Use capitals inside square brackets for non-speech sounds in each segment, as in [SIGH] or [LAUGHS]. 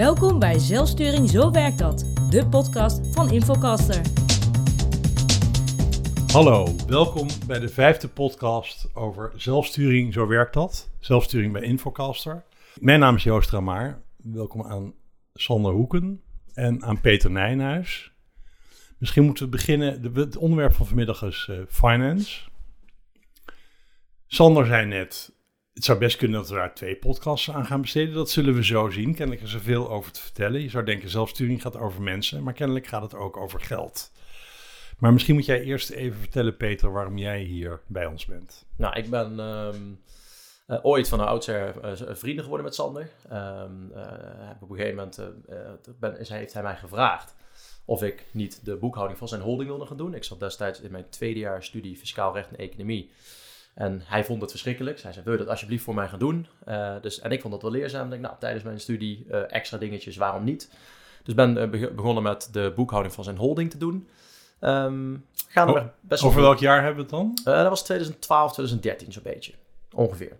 Welkom bij Zelfsturing Zo Werkt Dat, de podcast van Infocaster. Hallo, welkom bij de vijfde podcast over zelfsturing, zo werkt dat. Zelfsturing bij Infocaster. Mijn naam is Joost Ramaar. Welkom aan Sander Hoeken en aan Peter Nijnhuis. Misschien moeten we beginnen, het onderwerp van vanmiddag is uh, finance. Sander zei net, het zou best kunnen dat we daar twee podcasts aan gaan besteden. Dat zullen we zo zien. Kennelijk is er veel over te vertellen. Je zou denken, zelfsturing gaat over mensen, maar kennelijk gaat het ook over geld. Maar misschien moet jij eerst even vertellen, Peter, waarom jij hier bij ons bent. Nou, ik ben um, uh, ooit van een oudsher uh, vrienden geworden met Sander. Um, op een gegeven moment ben, heeft hij mij gevraagd of ik niet de boekhouding van zijn holding wilde gaan doen. Ik zat destijds in mijn tweede jaar studie fiscaal recht en economie. En hij vond het verschrikkelijk. Hij zei, wil je dat alsjeblieft voor mij gaan doen? Uh, dus, en ik vond dat wel leerzaam. Ik denk, nou, tijdens mijn studie uh, extra dingetjes, waarom niet? Dus ben uh, begonnen met de boekhouding van zijn holding te doen. Um, gaan we best over welk jaar hebben we het dan? dat was 2012, 2013 zo'n beetje. Ongeveer.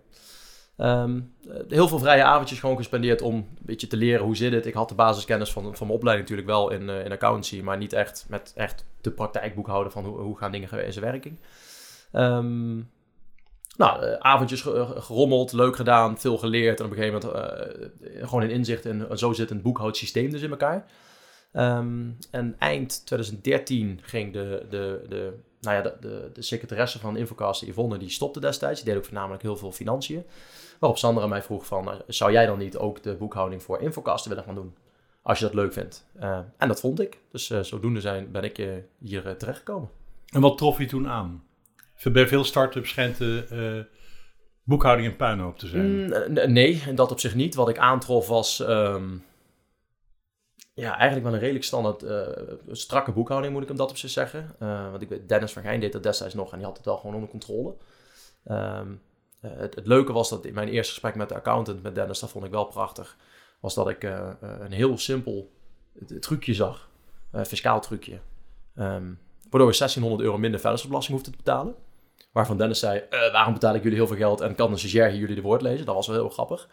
Um, heel veel vrije avondjes gewoon gespendeerd om een beetje te leren hoe zit het. Ik had de basiskennis van, van mijn opleiding natuurlijk wel in, in accountancy, maar niet echt met echt de praktijkboekhouden van hoe, hoe gaan dingen in zijn werking. Um, nou, uh, avondjes gerommeld, leuk gedaan, veel geleerd. En op een gegeven moment uh, gewoon een inzicht in, zo zit een boekhoudsysteem dus in elkaar. Um, en eind 2013 ging de, de, de, nou ja, de, de, secretaresse van Infocast, Yvonne, die stopte destijds. Die deed ook voornamelijk heel veel financiën. Waarop Sandra mij vroeg van, zou jij dan niet ook de boekhouding voor Infocast willen gaan doen? Als je dat leuk vindt. En dat vond ik. Dus zodoende zijn, ben ik hier terechtgekomen. En wat trof je toen aan? Bij veel start-ups schijnt de uh, boekhouding een puinhoop te zijn. Mm, nee, dat op zich niet. Wat ik aantrof was um, ja, eigenlijk wel een redelijk standaard uh, strakke boekhouding, moet ik hem dat op zich zeggen. Uh, want ik weet, Dennis van Gijn deed dat destijds nog en die had het wel gewoon onder controle. Um, het, leuke was dat in mijn eerste gesprek met de accountant, met Dennis, dat vond ik wel prachtig, was dat ik een heel simpel trucje zag, fiscaal trucje. Um, waardoor we 1600 euro minder vennootschapsbelasting hoefden te betalen. Waarvan Dennis zei, uh, waarom betaal ik jullie heel veel geld en kan de stagiair hier jullie de woord lezen? Dat was wel heel grappig.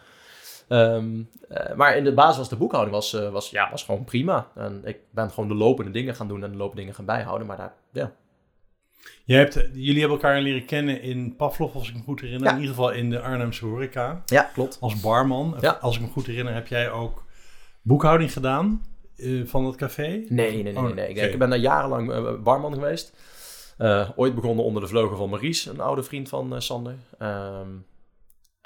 Um, uh, maar in de basis was de boekhouding was, uh, was, ja, was gewoon prima. En ik ben gewoon de lopende dingen gaan doen en de lopende dingen gaan bijhouden. Maar daar, ja. Jij hebt, jullie hebben elkaar leren kennen in Pavlov, als ik me goed herinner. In ieder geval in de Arnhemse horeca. Ja, klopt. Als barman. Ja. Als ik me goed herinner, heb jij ook boekhouding gedaan van het café? Nee, nee, nee. nee, nee. Oh, ik ben daar jarenlang barman geweest. Uh, ooit begonnen onder de vleugel van Maries, een oude vriend van uh, Sander. Um,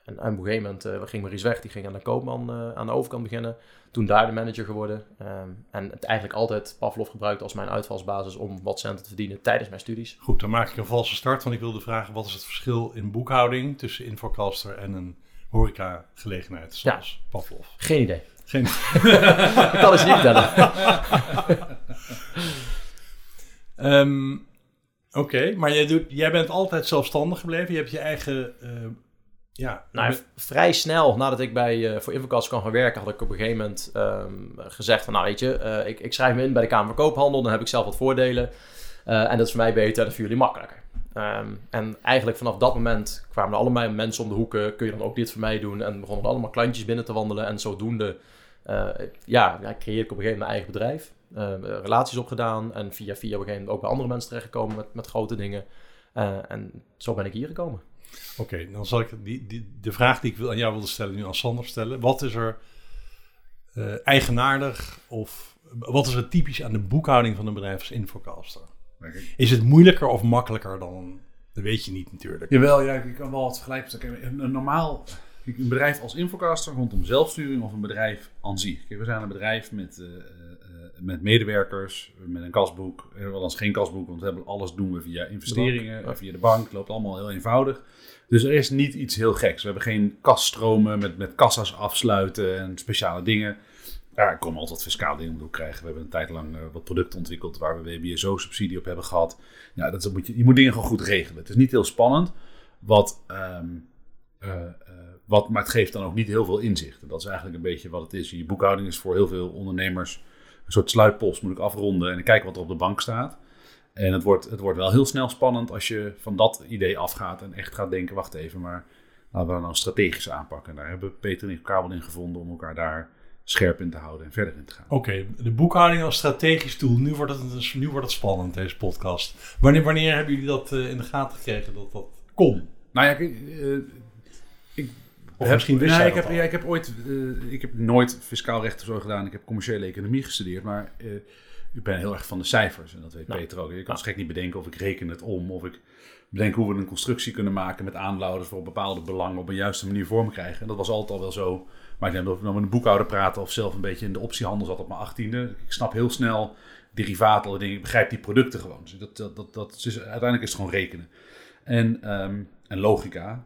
en, op een gegeven moment uh, ging Maries weg, die ging aan de koopman aan de overkant beginnen. Toen daar de manager geworden. Um, en het eigenlijk altijd Pavlov gebruikt als mijn uitvalsbasis om wat centen te verdienen tijdens mijn studies. Goed, dan maak ik een valse start, want ik wilde vragen: wat is het verschil in boekhouding tussen Infocaster en een horeca-gelegenheid zoals ja. Pavlov? Geen idee. Geen idee. [LAUGHS] dat is niet vertellen. um, [LAUGHS] Oké, maar jij, doet, jij bent altijd zelfstandig gebleven. Je hebt je eigen. Uh, ja, nou, vrij snel nadat ik bij, uh, voor Infocast kwam gaan werken, had ik op een gegeven moment um, gezegd: van nou, weet je, uh, ik, ik, schrijf me in bij de Kamer van Koophandel, dan heb ik zelf wat voordelen. en dat is voor mij beter en voor jullie makkelijker. Um, en eigenlijk vanaf dat moment kwamen er allemaal mensen om de hoeken. Kun je dan ook dit voor mij doen? En begonnen allemaal klantjes binnen te wandelen. En zodoende ja, ja, creëer ik op een gegeven moment mijn eigen bedrijf. Uh, relaties opgedaan en via via op een gegeven moment ook bij andere mensen terechtgekomen met, met grote dingen. Uh, en zo ben ik hier gekomen. Oké, dan zal ik die, die, de vraag die ik wil, aan jou wilde stellen, nu aan Sander stellen. Wat is er uh, eigenaardig of wat is er typisch aan de boekhouding van een bedrijf als Infocaster? Is het moeilijker of makkelijker dan, dat weet je niet natuurlijk. Jawel, ja, ik kan wel wat vergelijken. Een normaal een bedrijf als Infocaster rondom zelfsturing of een bedrijf aan zich. we zijn een bedrijf met uh, met medewerkers, met een kasboek. Althans geen kasboek, want we hebben alles doen we via investeringen, via de bank. Het loopt allemaal heel eenvoudig. Dus er is niet iets heel geks. We hebben geen kasstromen met, met kassa's afsluiten en speciale dingen. Ja, ik kom altijd fiscaal dingen door krijgen. We hebben een tijd lang uh, wat producten ontwikkeld waar we WBSO-subsidie op hebben gehad. Ja, dat moet je, je moet dingen gewoon goed regelen. Het is niet heel spannend. Wat, um, uh, uh, wat, maar het geeft dan ook niet heel veel inzicht. En dat is eigenlijk een beetje wat het is. Je boekhouding is voor heel veel ondernemers een soort sluitpost moet ik afronden en kijken wat er op de bank staat. En het wordt, het wordt wel heel snel spannend als je van dat idee afgaat en echt gaat denken, wacht even, maar laten we nou strategisch aanpakken. Daar hebben Peter en ik elkaar wel in gevonden om elkaar daar scherp in te houden en verder in te gaan. Oké, de boekhouding als strategisch doel. Nu wordt het, nu wordt het spannend, deze podcast. Wanneer, wanneer hebben jullie dat eh, in de gaten gekregen dat dat kon? Nou ja, kijk, eh, Of heb- misschien wist nee, jij ik heb, al. ja, ik heb ooit, eh, ik heb nooit fiscaal recht of zo gedaan. Ik heb commerciële economie gestudeerd, maar eh, ik ben heel erg van de cijfers. En dat weet. Peter ook. Je kan gek niet bedenken of ik reken het om, of ik bedenk hoe we een constructie kunnen maken met aanlouders voor bepaalde belangen op een juiste manier vorm krijgen. En dat was altijd al wel zo. Maar ik denk dat we nou met een boekhouder praten of zelf een beetje in de optiehandel zat op mijn achttiende. Ik snap heel snel derivaten, alle dingen. Ik begrijp die producten gewoon. Dus dat, dat, dat, dat is, uiteindelijk is het gewoon rekenen. En, ehm, en logica.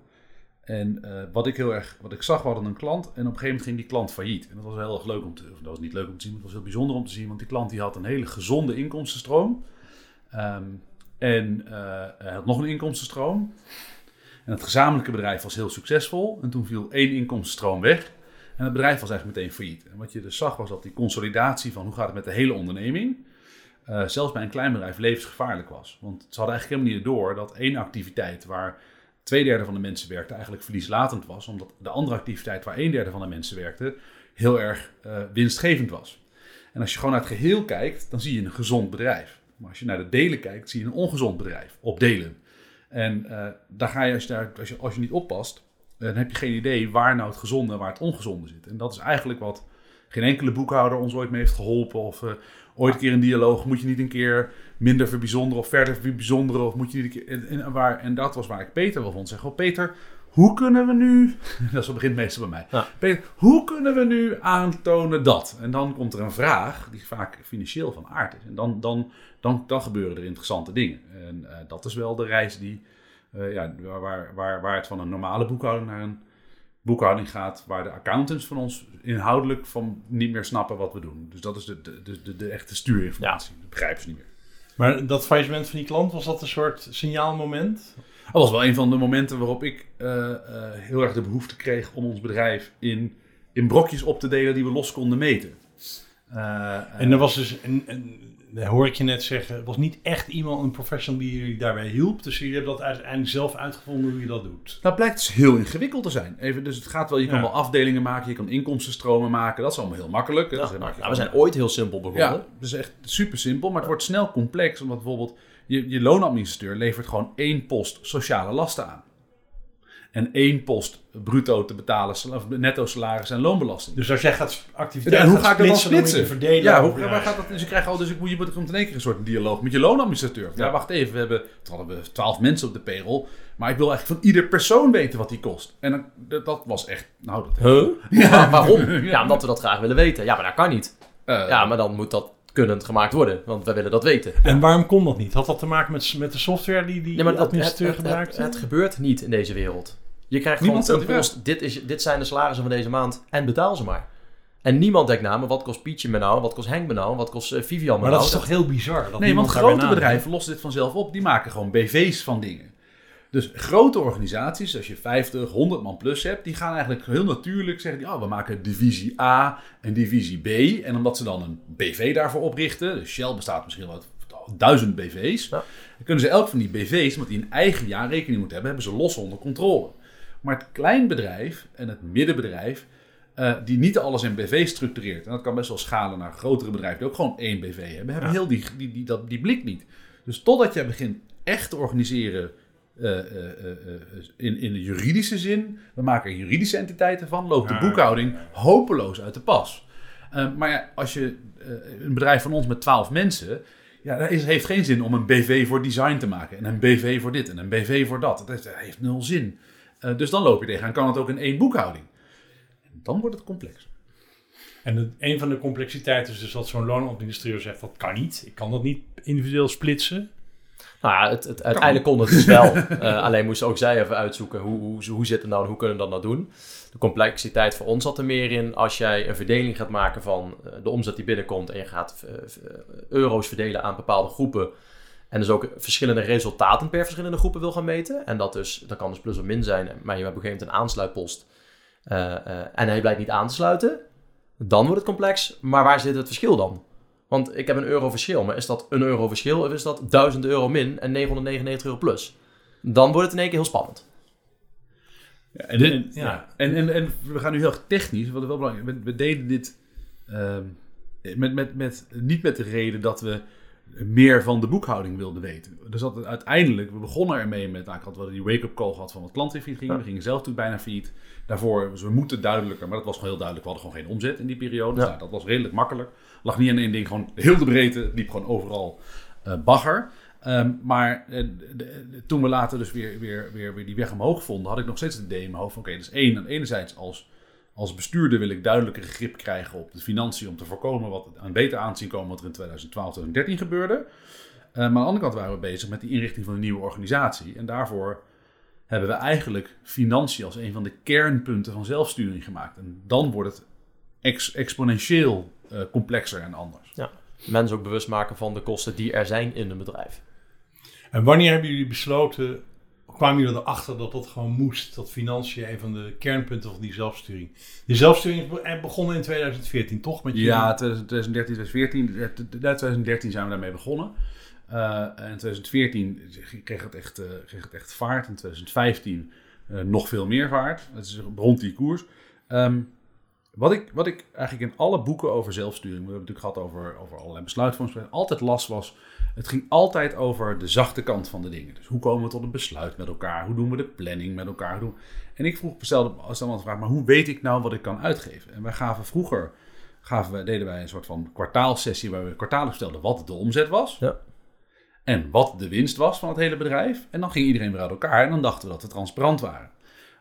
En eh, wat ik heel erg, wat ik zag, we hadden een klant en op een gegeven moment ging die klant failliet. En dat was heel erg leuk om te, of dat was niet leuk om te zien, maar het was heel bijzonder om te zien, want die klant die had een hele gezonde inkomstenstroom. Ehm, en eh, hij had nog een inkomstenstroom. En het gezamenlijke bedrijf was heel succesvol. En toen viel één inkomstenstroom weg. En het bedrijf was eigenlijk meteen failliet. En wat je dus zag was dat die consolidatie van hoe gaat het met de hele onderneming, eh, zelfs bij een klein bedrijf levensgevaarlijk was. Want ze hadden eigenlijk helemaal niet door dat één activiteit waar twee derde van de mensen werkte eigenlijk verlieslatend was. Omdat de andere activiteit waar een derde van de mensen werkte heel erg eh, winstgevend was. En als je gewoon naar het geheel kijkt, dan zie je een gezond bedrijf. Maar als je naar de delen kijkt, zie je een ongezond bedrijf op delen. En eh, daar ga je, als je, daar, als, je, als je niet oppast, eh, dan heb je geen idee waar nou het gezonde en waar het ongezonde zit. En dat is eigenlijk wat geen enkele boekhouder ons ooit mee heeft geholpen. Of eh, ooit een keer een dialoog, moet je niet een keer minder verbijzonderen of verder verbijzonderen. Of moet je niet een keer... En, en, waar, en dat was waar ik Peter wel vond. Zeg, oh Peter, hoe kunnen we nu... [LAUGHS] dat is- begint meestal bij mij. Ja. Peter, hoe kunnen we nu aantonen dat? En dan komt er een vraag die vaak financieel van aard is. En dan, dan, dan, dan gebeuren er interessante dingen. En eh, dat is wel de reis die, eh, ja, waar, waar, waar het van een normale boekhouding naar een boekhouding gaat, waar de accountants van ons inhoudelijk van niet meer snappen wat we doen. Dus dat is de, de, de, de, de echte stuurinformatie. Dat begrijpen ze niet meer. Maar dat faillissement van die klant, was dat een soort signaalmoment? Dat was wel een van de momenten waarop ik eh, eh, heel erg de behoefte kreeg om ons bedrijf in, in brokjes op te delen die we los konden meten. Eh, En er was dus, en, en, dat hoor ik je net zeggen, er was niet echt iemand, een professional die jullie daarbij hielp. Dus jullie hebben dat uiteindelijk zelf uitgevonden hoe je dat doet. Nou, blijkt dus heel ingewikkeld te zijn. Even, dus het gaat wel, je kan wel afdelingen maken, je kan inkomstenstromen maken. Dat is allemaal heel makkelijk. Ja, nou, we zijn ooit heel simpel begonnen. Ja, dat is echt super simpel, maar het wordt snel complex. Omdat bijvoorbeeld je, je loonadministrateur levert gewoon één post sociale lasten aan. En één post bruto te betalen, of netto salaris en loonbelasting. Dus als jij gaat activiteiten En hoe gaat ga ik dat dan splitsen, verdelen. Ja, hoe, waar gaat dat? Dus je krijgt al, dus ik moet, je moet komt in één keer een soort dialoog met je loonadministrateur. Ja, Ja. wacht even, we hebben, hadden we twaalf mensen op de payroll, maar ik wil eigenlijk van ieder persoon weten wat die kost. En dan, dat, dat was echt, nou, dat, Huh? Ja, waarom? [LAUGHS] Ja. Ja, omdat we dat graag willen weten. Ja, maar dat kan niet. eh, Ja, maar dan moet dat kunnend gemaakt worden, want wij willen dat weten. En waarom kon dat niet? Had dat te maken met, met de software die die Nee, maar dat, het, administrateur het, het gebeurt niet in deze wereld. Je krijgt Niemand gewoon een post. Dit, is, dit zijn de salarissen van deze maand. En betaal ze maar. En niemand denkt na, maar wat kost Pietje me nou? Wat kost Henk me nou? Wat kost eh, Vivian me maar nou? dat is toch heel bizar? Dat Nee, want grote bedrijven lossen dit vanzelf op. Die maken gewoon BV's van dingen. Dus grote organisaties, als je 50, 100 man plus hebt, die gaan eigenlijk heel natuurlijk zeggen: die, oh, we maken divisie A en divisie B. En omdat ze dan een BV daarvoor oprichten, dus Shell bestaat misschien wel uit duizend BV's, Ja. dan kunnen ze elk van die BV's, omdat die een eigen jaarrekening moeten hebben, hebben ze los onder controle. Maar het kleinbedrijf en het middenbedrijf, eh, die niet alles in BV structureert, en dat kan best wel schalen naar grotere bedrijven die ook gewoon één BV hebben, hebben Ja. heel die, die, die, dat, die blik niet. Dus totdat jij begint echt te organiseren eh, eh, in, in de juridische zin, we maken er juridische entiteiten van, loopt Ja. de boekhouding hopeloos uit de pas. Maar ja, als je een bedrijf van ons met 12 mensen, ja, dat is, heeft geen zin om een BV voor design te maken en een BV voor dit en een BV voor dat. Dat, dat heeft nul zin. Eh, dus dan loop je tegenaan, kan het ook in één boekhouding. En dan wordt het complex. En het, een van de complexiteiten is dus dat zo'n loonadministrateur zegt, dat kan niet. Ik kan dat niet individueel splitsen. Nou ja, het, het, uiteindelijk kon het dus wel. [LAUGHS] Eh, alleen moesten ook zij even uitzoeken hoe, hoe, hoe zit het nou en hoe kunnen we dat nou doen. De complexiteit voor ons zat er meer in als jij een verdeling gaat maken van eh, de omzet die binnenkomt en je gaat euro's verdelen aan bepaalde groepen. En dus ook verschillende resultaten per verschillende groepen wil gaan meten. En dat, dus, dat kan dus plus of min zijn, maar je hebt op een gegeven moment een aansluitpost. eh, eh, en hij blijkt niet aan te sluiten. Dan wordt het complex. Maar waar zit het verschil dan? Want ik heb een euro verschil, maar is dat een euro verschil of is dat 1000 euro min en 999 euro plus? Dan wordt het in één keer heel spannend. Ja, en, ja. En, en, en we gaan nu heel erg technisch, wat wel belangrijk we, we deden dit ehm, met, met, met, niet met de reden dat we meer van de boekhouding wilden weten. Dus dat uiteindelijk, we begonnen ermee met, nou, ik had wel die wake-up call gehad van wat klanten failliet gingen. We gingen zelf toen bijna failliet. Daarvoor, dus we moeten duidelijker, maar dat was gewoon heel duidelijk. We hadden gewoon geen omzet in die periode. Dus Ja. nou, dat was redelijk makkelijk. Lag niet aan één ding, gewoon heel de breedte, liep gewoon overal eh, bagger. Ehm, maar eh, de- de- toen we later dus weer, weer, weer, weer die weg omhoog vonden, had ik nog steeds het idee in mijn hoofd van, oké, dus één, aan enerzijds als, als bestuurder wil ik duidelijker grip krijgen op de financiën om te voorkomen wat aan beter aanzien komen wat er in 2012, 2013 gebeurde. Eh, maar aan de andere kant waren we bezig met die inrichting van een nieuwe organisatie. En daarvoor hebben we eigenlijk financiën als een van de kernpunten van zelfsturing gemaakt. En dan wordt het ex- exponentieel eh, complexer en anders. Mensen ook bewust maken van de kosten die er zijn in een bedrijf. En wanneer hebben jullie besloten, kwamen jullie erachter dat dat gewoon moest? Dat financiën een van de kernpunten van die zelfsturing. Die zelfsturing is eh, begonnen in 2014, toch? Met jullie? Ja, 2013, 2014. eh, t- t- 2013 zijn we daarmee begonnen. Eh, en in 2014 kreeg het echt, eh, kreeg het echt vaart. In 2015 eh, nog veel meer vaart. Het is rond die koers. Ehm, wat, ik, wat ik eigenlijk in alle boeken over zelfsturing, we hebben het natuurlijk gehad over, over allerlei besluitvormingsprocessen, altijd las was, het ging altijd over de zachte kant van de dingen. Dus hoe komen we tot een besluit met elkaar? Hoe doen we de planning met elkaar? Hoe En ik vroeg stelde als de vraag, maar hoe weet ik nou wat ik kan uitgeven? En wij gaven vroeger, gaven wij, deden wij een soort van kwartaalsessie waar we kwartaallijk stelden wat de omzet was. Ja. En wat de winst was van het hele bedrijf. En dan ging iedereen weer uit elkaar en dan dachten we dat we transparant waren.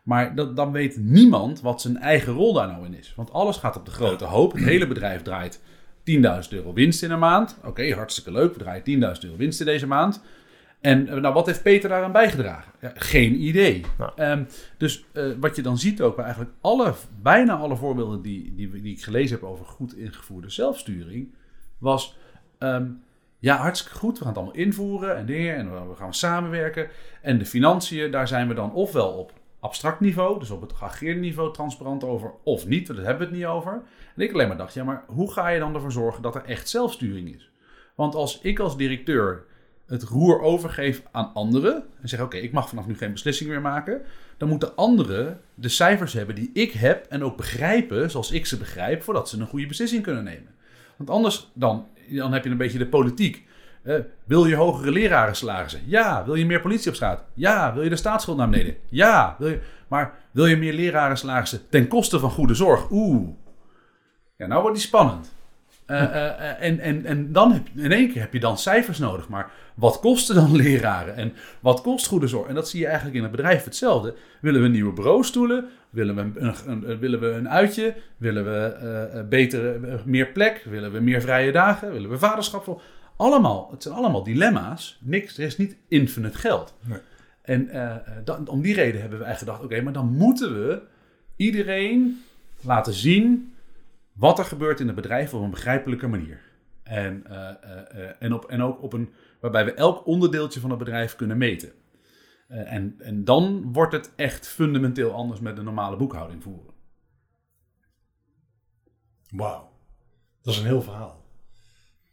Maar dat, dan weet niemand wat zijn eigen rol daar nou in is. Want alles gaat op de grote hoop. Het hele bedrijf draait 10.000 euro winst in een maand. Oké, hartstikke leuk. We draaien 10.000 euro winst in deze maand. En eh, nou, wat heeft Peter daaraan bijgedragen? Ja, geen idee. Nou. Ehm, dus eh, wat je dan ziet ook bij eigenlijk alle, bijna alle voorbeelden die, die, die ik gelezen heb over goed ingevoerde zelfsturing, was ehm, ja, hartstikke goed. We gaan het allemaal invoeren en dingen en we gaan samenwerken. En de financiën, daar zijn we dan ofwel op abstract niveau, dus op het geageerde niveau transparant over, of niet, daar hebben we het niet over. En ik alleen maar dacht, ja, maar hoe ga je dan ervoor zorgen dat er echt zelfsturing is? Want als ik als directeur het roer overgeef aan anderen en zeg, oké, ik mag vanaf nu geen beslissing meer maken, dan moeten anderen de cijfers hebben die ik heb en ook begrijpen zoals ik ze begrijp, voordat ze een goede beslissing kunnen nemen. Want anders dan, dan heb je een beetje de politiek. Wil je hogere lerarensalarissen? Ja. Wil je meer politie op straat? Ja. Wil je de staatsschuld naar beneden? Ja. Wil je, maar wil je meer lerarensalarissen ten koste van goede zorg? Oeh. Ja, nou wordt die spannend. Eh, eh, eh, en, en, en dan heb in één keer heb je dan cijfers nodig. Maar wat kosten dan [LAUGHS] leraren? En wat kost goede zorg? En dat zie je eigenlijk in het bedrijf hetzelfde. Willen we nieuwe bureaustoelen? Willen we een, willen we een uitje? Willen we beter, eh, meer plek? Willen we meer vrije dagen? Willen we vaderschap? Allemaal, het zijn allemaal dilemma's. Niks, er is niet infinite geld. Nee. En eh, dan, om die reden hebben we eigenlijk gedacht: oké, maar dan moeten we iedereen laten zien wat er gebeurt in het bedrijf op een begrijpelijke manier. En, eh, eh, en, op, en ook op een, waarbij we elk onderdeeltje van het bedrijf kunnen meten. En, en dan wordt het echt fundamenteel anders met de normale boekhouding voeren. Wauw. Dat is een heel verhaal.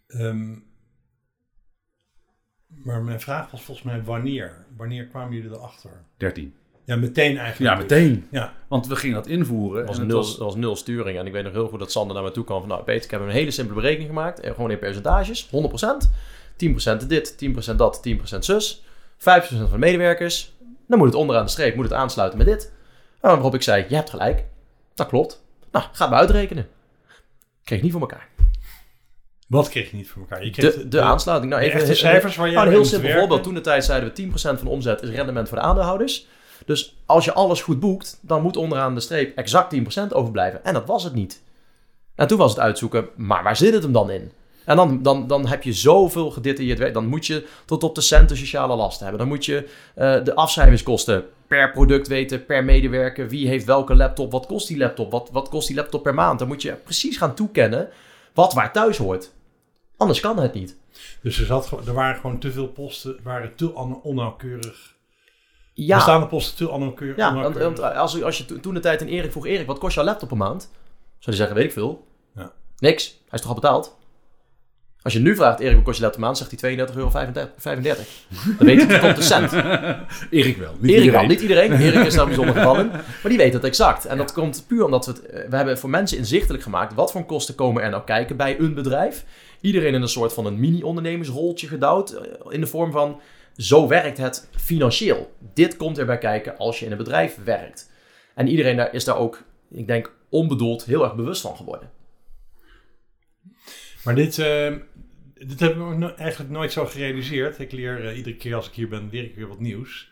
Ehm, maar mijn vraag was volgens mij wanneer? Wanneer kwamen jullie erachter? 13. Ja, meteen eigenlijk. Ja, dus. meteen. Ja, Want we gingen dat invoeren. Dat was, en het nul, was- dat was nul sturing. En ik weet nog heel goed dat Sander naar me toe kwam van... Nou, Peter, ik heb een hele simpele berekening gemaakt. En gewoon in percentages. 100%. 10% dit, 10% dat, 10% zus. 5% van de medewerkers. Dan moet het onderaan de streep moet het aansluiten met dit. Waarop ik zei, je hebt gelijk. Dat klopt. Nou, ga het maar uitrekenen. Kreeg ik niet voor elkaar. Wat kreeg je niet voor elkaar? Je kreeg De, de aansluiting. Nou, de even, echte cijfers waar je Nou, een heel simpel voorbeeld. Toen de tijd zeiden we 10% van de omzet is rendement voor de aandeelhouders. Dus als je alles goed boekt, dan moet onderaan de streep exact 10% overblijven. En dat was het niet. En toen was het uitzoeken, maar waar zit het hem dan in? En dan, dan, dan heb je zoveel gedetailleerd werk. Dan moet je tot op de centen sociale lasten hebben. Dan moet je eh, de afschrijvingskosten per product weten, per medewerker. Wie heeft welke laptop? Wat kost die laptop? Wat, wat kost die laptop per maand? Dan moet je precies gaan toekennen wat waar thuis hoort. Anders kan het niet. Dus er, zat, er waren gewoon te veel posten, waren te on- onnauwkeurig. Ja, Bestaande posten te onnauwkeurig. Ja, want, als, als je to- toen de tijd in Erik vroeg, Erik, wat kost jouw laptop per maand? Zou hij zeggen, weet ik veel. Ja. Niks, hij is toch al betaald? Als je nu vraagt, Erik, wat kost je laptop maand? Zegt hij 32,35 euro. Dan weet je het tot de cent. [LAUGHS] Erik wel. Niet Erik iedereen. wel, niet iedereen. [LAUGHS] Erik is daar bijzonder geval in. Maar die weet het exact. En dat komt puur omdat we het... eh, We hebben voor mensen inzichtelijk gemaakt... wat voor kosten komen er nou kijken bij een bedrijf. Iedereen in een soort van een mini-ondernemersroltje gedouwd. eh, In de vorm van... Zo werkt het financieel. Dit komt erbij kijken als je in een bedrijf werkt. En iedereen daar is daar ook, ik denk, onbedoeld heel erg bewust van geworden. Maar dit, eh, dit heb ik eigenlijk nooit zo gerealiseerd. Ik leer eh, iedere keer als ik hier ben, leer ik weer wat nieuws.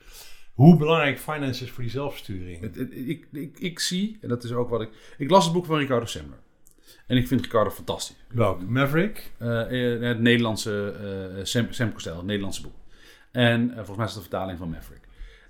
Hoe belangrijk finance is voor die zelfsturing. Het- het- ik, ik, ik zie, en dat is ook wat ik... Ik las het boek van Ricardo Semler. En ik vind Ricardo fantastisch. Welk? Maverick? Eh, eh, het Nederlandse eh Sam, Sam Costel, het Nederlandse boek. En volgens mij is het de vertaling van Maverick.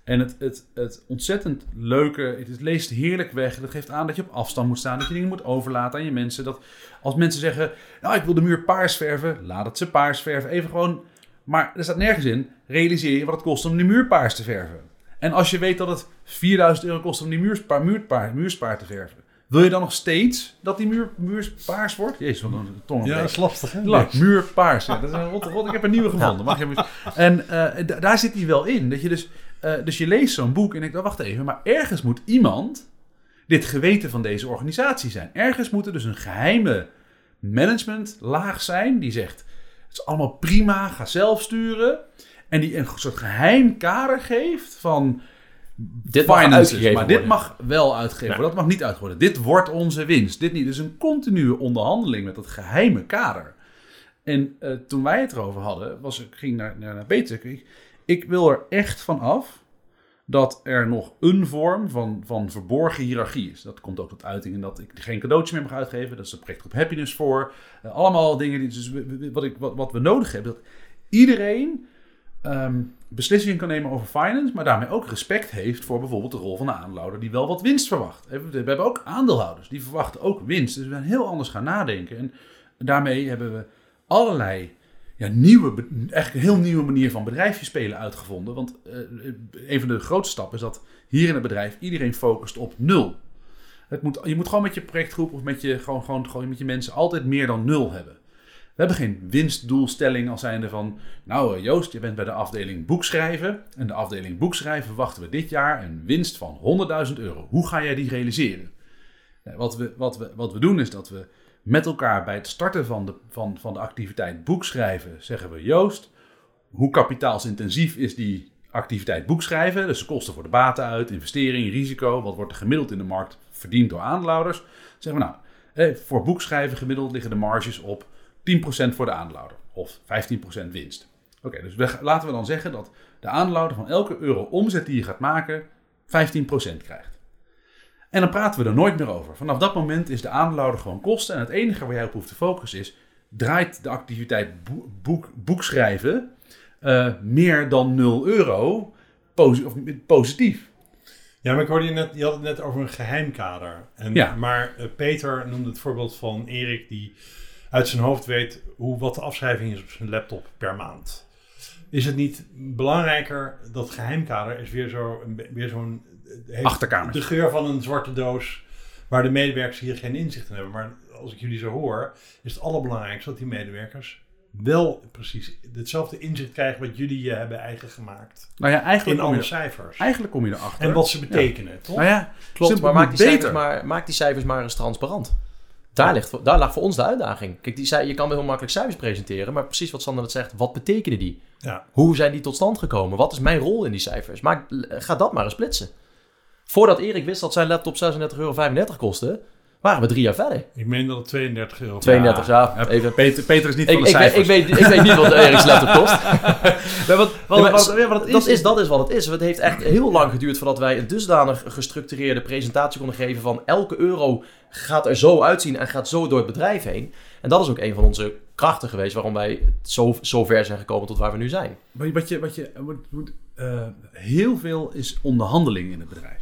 En het, het, het ontzettend leuke, het, leest heerlijk weg. Dat geeft aan dat je op afstand moet staan, dat je dingen moet overlaten aan je mensen. Dat als mensen zeggen, nou ik wil de muur paars verven, laat het ze paars verven. Even gewoon, maar er staat nergens in, realiseer je wat het kost om die muur paars te verven. En als je weet dat het 4000 euro kost om die muurspaar, muurpaar, muurspaar te verven. Wil je dan nog steeds dat die muur, muur paars wordt? Jezus, wat een tong. Ja, dat is lastig hè? Muur paars. Dat is een rot, rot. Ik heb een nieuwe gevonden. Mag je En eh, da- daar zit hij wel in. Dat je dus, eh, dus je leest zo'n boek en denkt, oh, wacht even, maar ergens moet iemand dit geweten van deze organisatie zijn. Ergens moet er dus een geheime managementlaag zijn die zegt, het is allemaal prima, ga zelf sturen. En die een soort geheim kader geeft van Dit mag uitgegeven maar dit mag wel uitgegeven worden. Dat mag niet uitgegeven worden. Dit wordt onze winst. Dit niet. Dus een continue onderhandeling met dat geheime kader. En eh, toen wij het erover hadden, was, ik ging naar, naar, naar Peter. Ik, ik wil er echt van af dat er nog een vorm van, van verborgen hiërarchie is. Dat komt ook tot uiting in dat ik geen cadeautje meer mag uitgeven. Dat is de projectgroep Happiness voor. Eh, allemaal dingen die dus, wat, ik, wat, wat we nodig hebben. Dat iedereen ehm, beslissingen kan nemen over finance, maar daarmee ook respect heeft voor bijvoorbeeld de rol van de aandeelhouder die wel wat winst verwacht. We hebben ook aandeelhouders die verwachten ook winst. Dus we zijn heel anders gaan nadenken. En daarmee hebben we allerlei ja, nieuwe, eigenlijk een heel nieuwe manier van bedrijfje spelen uitgevonden. Want eh, een van de grootste stappen is dat hier in het bedrijf iedereen focust op nul. Het moet, je moet gewoon met je projectgroep of met je, gewoon, gewoon, gewoon met je mensen altijd meer dan nul hebben. We hebben geen winstdoelstelling als zijnde van... Nou eh, Joost, je bent bij de afdeling boekschrijven. En de afdeling boekschrijven verwachten we dit jaar een winst van 100.000 euro. Hoe ga jij die realiseren? Nee, wat, we, wat, we, wat we doen is dat we met elkaar bij het starten van de, van, van de activiteit boekschrijven... zeggen we Joost, hoe kapitaalsintensief is die activiteit boekschrijven? Dus de kosten voor de baten uit, investering, risico. Wat wordt er gemiddeld in de markt verdiend door aandeelhouders? Zeggen we nou, eh, voor boekschrijven gemiddeld liggen de marges op 10% voor de aandeelhouder of 15% winst. Oké, dus we, laten we dan zeggen dat de aandeelhouder van elke euro omzet die je gaat maken 15% krijgt. En dan praten we er nooit meer over. Vanaf dat moment is de aandeelhouder gewoon kosten. En het enige waar jij op hoeft te focussen is... draait de activiteit boek, boek, boekschrijven eh, meer dan 0 euro posi- of positief? Ja, maar ik hoorde je net, je had het net over een geheimkader. En, Ja. Maar eh, Peter noemde het voorbeeld van Erik die uit zijn hoofd weet hoe, wat de afschrijving is op zijn laptop per maand. Is het niet belangrijker, dat geheimkader is weer zo een be- weer zo'n... eh, heeft Achterkamers. De geur van een zwarte doos waar de medewerkers hier geen inzicht in hebben. Maar als ik jullie zo hoor, is het allerbelangrijkste dat die medewerkers wel precies hetzelfde inzicht krijgen wat jullie eh, hebben eigen gemaakt. Nou ja, In eigenlijk, kom alle je, cijfers. eigenlijk kom je erachter. En wat ze betekenen, toch? Nou ja, Klopt, simpel maar maak die, beter. cijfers maar maak die cijfers maar eens transparant. Daar, ligt, daar lag voor ons de uitdaging. Kijk, die, cij- je kan wel heel makkelijk cijfers presenteren, maar precies wat Sander net zegt, wat betekenen die? Ja. Hoe zijn die tot stand gekomen? Wat is mijn rol in die cijfers? Maak, ga dat maar eens splitsen. Voordat Erik wist dat zijn laptop 36,35 euro kostte, waren we drie jaar verder. Ik meen dat het 32 euro 32, ja, Ja, even. Peter, Peter is niet Ik, van de ik, weet, cijfers. ik, weet, ik weet niet wat Erik's laptop kost. [LAUGHS] Nee, wat, wat, Ja, maar wat- ja, wat het dat, is, dat is wat het is. Het heeft echt heel lang geduurd voordat wij een dusdanig gestructureerde presentatie konden geven van elke euro gaat er zo uitzien en gaat zo door het bedrijf heen. En dat is ook een van onze krachten geweest waarom wij zo, zo ver zijn gekomen tot waar we nu zijn. Wat je, wat je, wat je moet, moet, eh, heel veel is onderhandeling in het bedrijf.